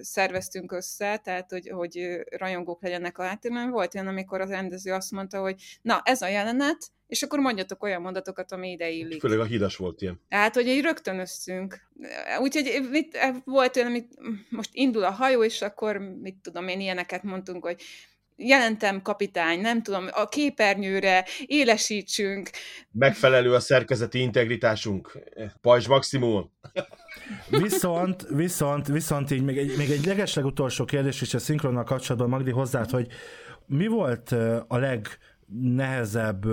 Speaker 3: szerveztünk össze, tehát hogy, hogy rajongók legyenek a háttérben. Volt olyan, amikor az rendező azt mondta, hogy na, ez a jelenet, és akkor mondjatok olyan mondatokat, ami ide illik.
Speaker 4: Főleg a hidas volt ilyen.
Speaker 3: Tehát, hogy így rögtönöztünk. Úgyhogy mit, volt olyan, amit most indul a hajó, és akkor mit tudom én, ilyeneket mondtunk, hogy jelentem kapitány, nem tudom, a képernyőre élesítsünk.
Speaker 4: Megfelelő a szerkezeti integritásunk. Pajzs maximum.
Speaker 2: Viszont, viszont, viszont így még egy, még egy legeslegutolsó kérdés is a szinkronnal kapcsolatban, Magdi, hozzád, hogy mi volt a legnehezebb,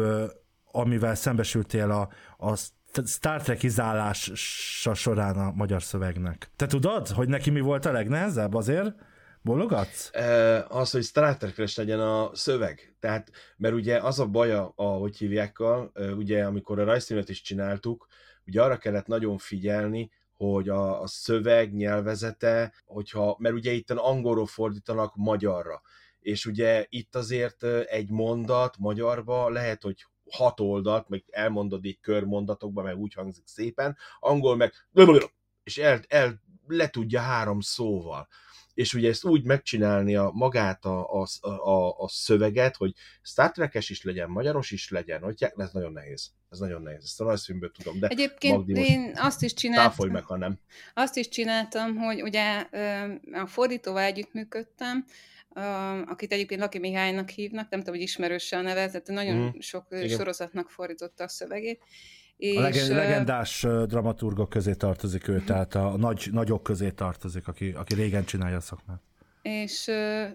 Speaker 2: amivel szembesültél a, a Star Trek izálása során a magyar szövegnek? Te tudod, hogy neki mi volt a legnehezebb azért? Bologatsz?
Speaker 4: Az, hogy Star trek legyen a szöveg. Tehát, mert ugye az a baja, ahogy hívjákkal, ugye amikor a rajzfilmet is csináltuk, ugye arra kellett nagyon figyelni, hogy a, a szöveg nyelvezete, hogyha, mert ugye itt angolról fordítanak magyarra, és ugye itt azért egy mondat magyarba lehet, hogy hat oldalt, meg elmondod így körmondatokban, meg úgy hangzik szépen, angol meg és el, el le tudja három szóval és ugye ezt úgy megcsinálni a magát a, a, a, a szöveget, hogy Star Trek-es is legyen, magyaros is legyen, hogy ez nagyon nehéz. Ez nagyon nehéz. Ezt a rajzfilmből tudom, de
Speaker 3: Egyébként
Speaker 4: Magdi
Speaker 3: én azt is csináltam.
Speaker 4: meg, ha nem.
Speaker 3: Azt is csináltam, hogy ugye a fordítóval együttműködtem, akit egyébként Laki Mihálynak hívnak, nem tudom, hogy ismerőse a neve, tehát nagyon mm. sok Igen. sorozatnak fordította a szövegét,
Speaker 2: és, a leg- legendás dramaturgok közé tartozik ő, tehát a nagy, nagyok közé tartozik, aki, aki régen csinálja a szakmát.
Speaker 3: És,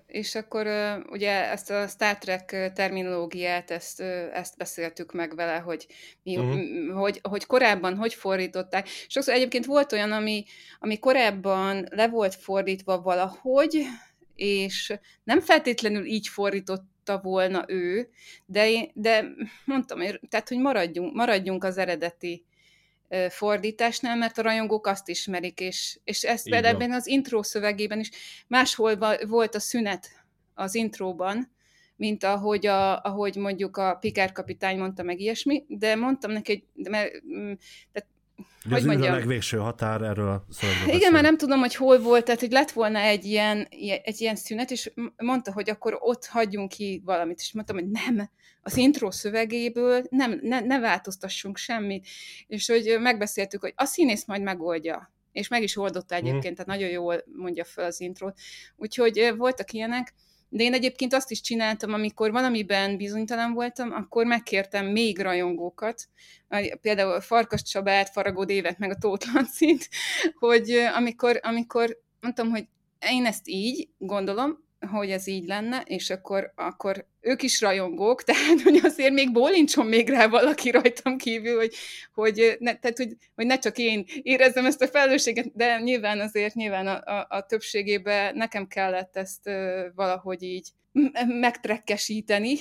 Speaker 3: és akkor ugye ezt a Star Trek terminológiát, ezt, ezt beszéltük meg vele, hogy, mi, uh-huh. hogy, hogy korábban hogy fordították. Sokszor egyébként volt olyan, ami, ami korábban le volt fordítva valahogy, és nem feltétlenül így fordított tudta volna ő, de, de mondtam, tehát, hogy maradjunk, maradjunk az eredeti fordításnál, mert a rajongók azt ismerik, és, és ezt például ebben az intro szövegében is. Máshol volt a szünet az intróban, mint ahogy, a, ahogy mondjuk a Pikár kapitány mondta meg ilyesmi, de mondtam neki, hogy mert, mm, tehát
Speaker 2: hogy ez mondjam? a legvégső határ erről a
Speaker 3: szövegről Igen, már nem tudom, hogy hol volt, tehát hogy lett volna egy ilyen, egy ilyen szünet, és mondta, hogy akkor ott hagyjunk ki valamit, és mondtam, hogy nem, az intro szövegéből nem, ne, ne változtassunk semmit, és hogy megbeszéltük, hogy a színész majd megoldja, és meg is oldotta egyébként, mm. tehát nagyon jól mondja fel az intrót. Úgyhogy voltak ilyenek, de én egyébként azt is csináltam, amikor valamiben bizonytalan voltam, akkor megkértem még rajongókat, például Farkas Csabát, Faragó Dévet, meg a Tóth Lancit, hogy amikor, amikor mondtam, hogy én ezt így gondolom, hogy ez így lenne, és akkor, akkor ők is rajongók, tehát hogy azért még bólincson még rá valaki rajtam kívül, hogy, hogy, ne, tehát, hogy, hogy ne csak én érezzem ezt a felelősséget, de nyilván azért nyilván a, a, a többségében nekem kellett ezt valahogy így megtrekkesíteni,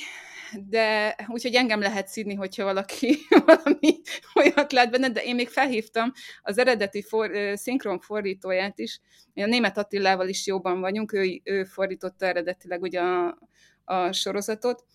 Speaker 3: de úgyhogy engem lehet színi, hogyha valaki valami olyat lát benne, de én még felhívtam az eredeti for, szinkron fordítóját is, a német Attilával is jóban vagyunk, ő, ő fordította eredetileg ugye a, a sorozatot,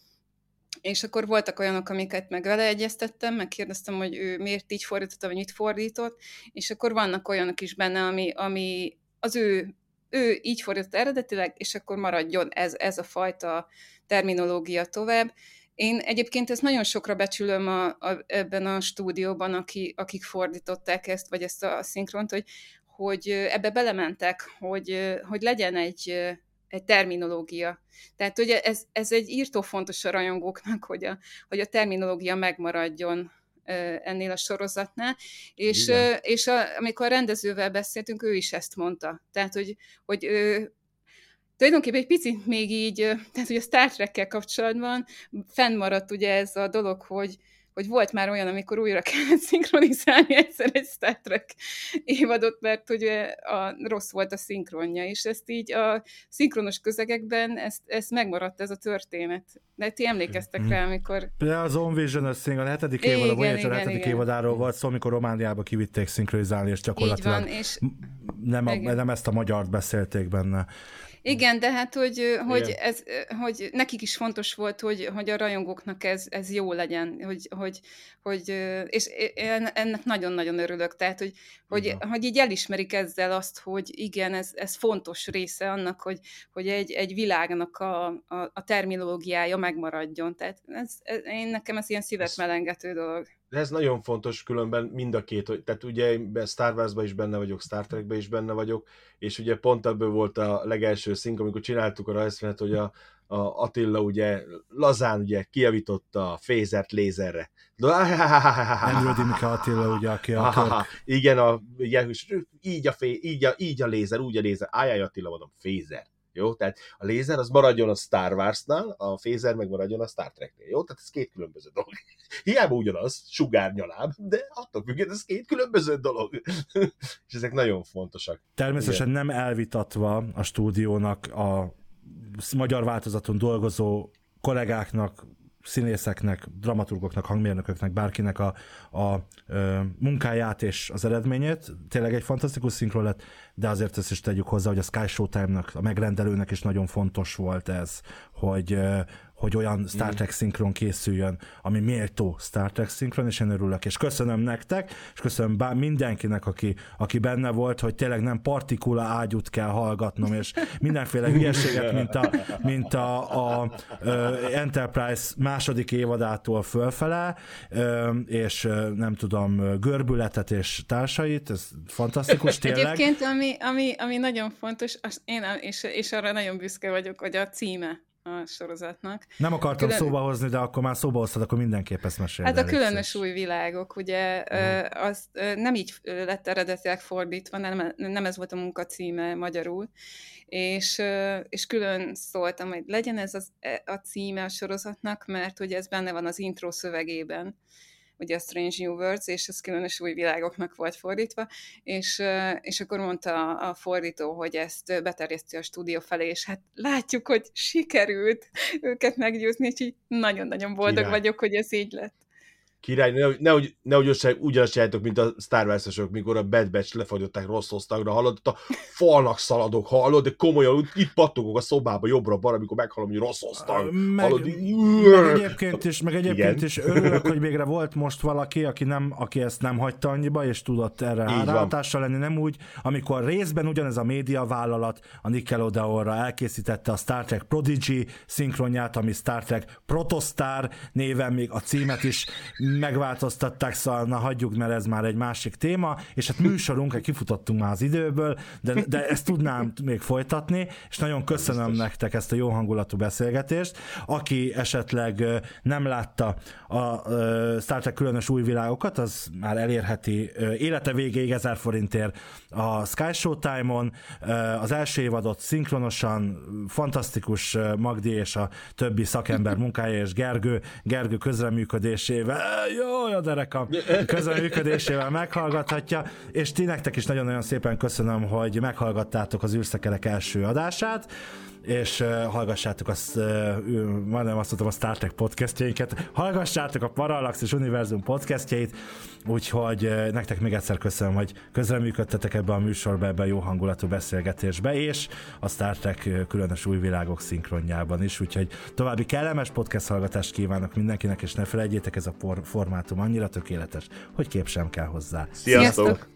Speaker 3: és akkor voltak olyanok, amiket meg vele egyeztettem, megkérdeztem, hogy ő miért így fordította, vagy mit fordított, és akkor vannak olyanok is benne, ami, ami az ő, ő így fordította eredetileg, és akkor maradjon ez, ez a fajta terminológia tovább. Én egyébként ezt nagyon sokra becsülöm a, a, ebben a stúdióban, aki, akik fordították ezt, vagy ezt a szinkront, hogy, hogy ebbe belementek, hogy, hogy legyen egy, egy terminológia. Tehát ugye ez, ez egy írtó fontos a rajongóknak, hogy a, hogy a terminológia megmaradjon ennél a sorozatnál, és, és a, amikor a rendezővel beszéltünk, ő is ezt mondta. Tehát, hogy, hogy ő, tulajdonképpen egy picit még így, tehát hogy a Star Trek-kel kapcsolatban fennmaradt ugye ez a dolog, hogy, hogy volt már olyan, amikor újra kellett szinkronizálni egyszer egy Star Trek évadot, mert hogy a, rossz volt a szinkronja, és ezt így a szinkronos közegekben ezt, ezt megmaradt ez a történet. De ti emlékeztek mm. rá, amikor...
Speaker 2: Például az On Vision a hetedik évad, a Voyager hetedik igen. évadáról volt szó, amikor Romániába kivitték szinkronizálni, és gyakorlatilag van, és... Nem, a, nem ezt a magyart beszélték benne.
Speaker 3: Igen, de hát, hogy, hogy, ez, hogy nekik is fontos volt, hogy, hogy a rajongóknak ez, ez jó legyen, hogy, hogy, hogy és ennek nagyon-nagyon örülök, tehát, hogy, hogy, hogy így elismerik ezzel azt, hogy igen, ez, ez fontos része annak, hogy, hogy egy, egy világnak a, a, a terminológiája megmaradjon, tehát ez, ez, én nekem ez ilyen szívet melengető dolog.
Speaker 4: De ez nagyon fontos különben mind a két, tehát ugye Star Wars-ban is benne vagyok, Star Trek-ben is benne vagyok, és ugye pont ebből volt a legelső szink, amikor csináltuk a rajzfilmet, hogy a, a Attila ugye lazán ugye kijavította a fézert lézerre.
Speaker 2: Andrew Dimke Attila, ugye, aki a Kirk.
Speaker 4: Igen, a, ugye, így, a fé, így, a, így a lézer, úgy a lézer. Ájjáj Attila, mondom, fézer. Jó? Tehát a lézer az maradjon a Star Wars-nál, a fézer meg maradjon a Star Trek-nél. Jó? Tehát ez két különböző dolog. Hiába ugyanaz, sugárnyaláb, de attól függően ez két különböző dolog. És ezek nagyon fontosak.
Speaker 2: Természetesen Igen. nem elvitatva a stúdiónak a magyar változaton dolgozó kollégáknak, színészeknek, dramaturgoknak, hangmérnököknek, bárkinek a, a, a munkáját és az eredményét. Tényleg egy fantasztikus szinkron lett, de azért ezt is tegyük hozzá, hogy a Sky Showtime-nak, a megrendelőnek is nagyon fontos volt ez, hogy, hogy olyan Star Trek szinkron készüljön, ami méltó Star Trek szinkron, és én örülök. És köszönöm nektek, és köszönöm bár mindenkinek, aki, aki benne volt, hogy tényleg nem partikula ágyút kell hallgatnom, és mindenféle hülyeséget, mint a, mint a, a, a Enterprise második évadától fölfele, és nem tudom, görbületet és társait, ez fantasztikus tényleg.
Speaker 3: Egyébként, ami, ami, ami nagyon fontos, az én, és, és arra nagyon büszke vagyok, hogy a címe a sorozatnak.
Speaker 2: Nem akartam Külön... szóba hozni, de akkor már szóba hoztad, akkor mindenképp ezt mesélj.
Speaker 3: Hát a különös új világok, ugye uh-huh. az nem így lett eredetileg fordítva, nem, nem ez volt a munka címe magyarul, és, és külön szóltam, hogy legyen ez az, e, a címe a sorozatnak, mert ugye ez benne van az intro szövegében, ugye a Strange New Worlds, és ez különös új világoknak volt fordítva, és, és akkor mondta a fordító, hogy ezt beterjeszti a stúdió felé, és hát látjuk, hogy sikerült őket meggyőzni, így nagyon-nagyon boldog Király. vagyok, hogy ez így lett.
Speaker 4: Király, nehogy, nehogy, nehogy ugyanazt csináljátok, mint a Star wars mikor a Bad Batch lefagyották rossz osztagra, hallod, a falnak szaladok, hallod, de komolyan itt pattogok a szobába jobbra-balra, amikor meghallom, hogy rossz osztag.
Speaker 2: Meg,
Speaker 4: hallod,
Speaker 2: meg egyébként is, meg egyébként is örülök, hogy végre volt most valaki, aki, nem, aki ezt nem hagyta annyiba, és tudott erre ráhatással lenni, nem úgy, amikor részben ugyanez a média vállalat a Nickelodeonra elkészítette a Star Trek Prodigy szinkronját, ami Star Trek Protostar néven még a címet is megváltoztatták, szóval na hagyjuk, mert ez már egy másik téma, és hát műsorunk, kifutottunk már az időből, de, de ezt tudnám még folytatni, és nagyon köszönöm nektek ezt a jó hangulatú beszélgetést. Aki esetleg nem látta a Star Trek különös új világokat, az már elérheti élete végéig 1000 forintért a Sky Showtime-on. Az első évadot szinkronosan, fantasztikus Magdi és a többi szakember munkája és Gergő, Gergő közreműködésével jó, a derekam közreműködésével meghallgathatja, és ti nektek is nagyon-nagyon szépen köszönöm, hogy meghallgattátok az űrszekerek első adását és uh, hallgassátok azt, uh, majdnem azt mondtam a Star Trek podcastjeinket, hallgassátok a Parallax és Univerzum podcastjait, úgyhogy uh, nektek még egyszer köszönöm, hogy közreműködtetek ebbe a műsorba, ebbe a jó hangulatú beszélgetésbe, és a Star Trek különös új világok szinkronjában is, úgyhogy további kellemes podcast hallgatást kívánok mindenkinek, és ne felejtjétek, ez a formátum annyira tökéletes, hogy kép sem kell hozzá.
Speaker 4: Sziasztok! Sziasztok!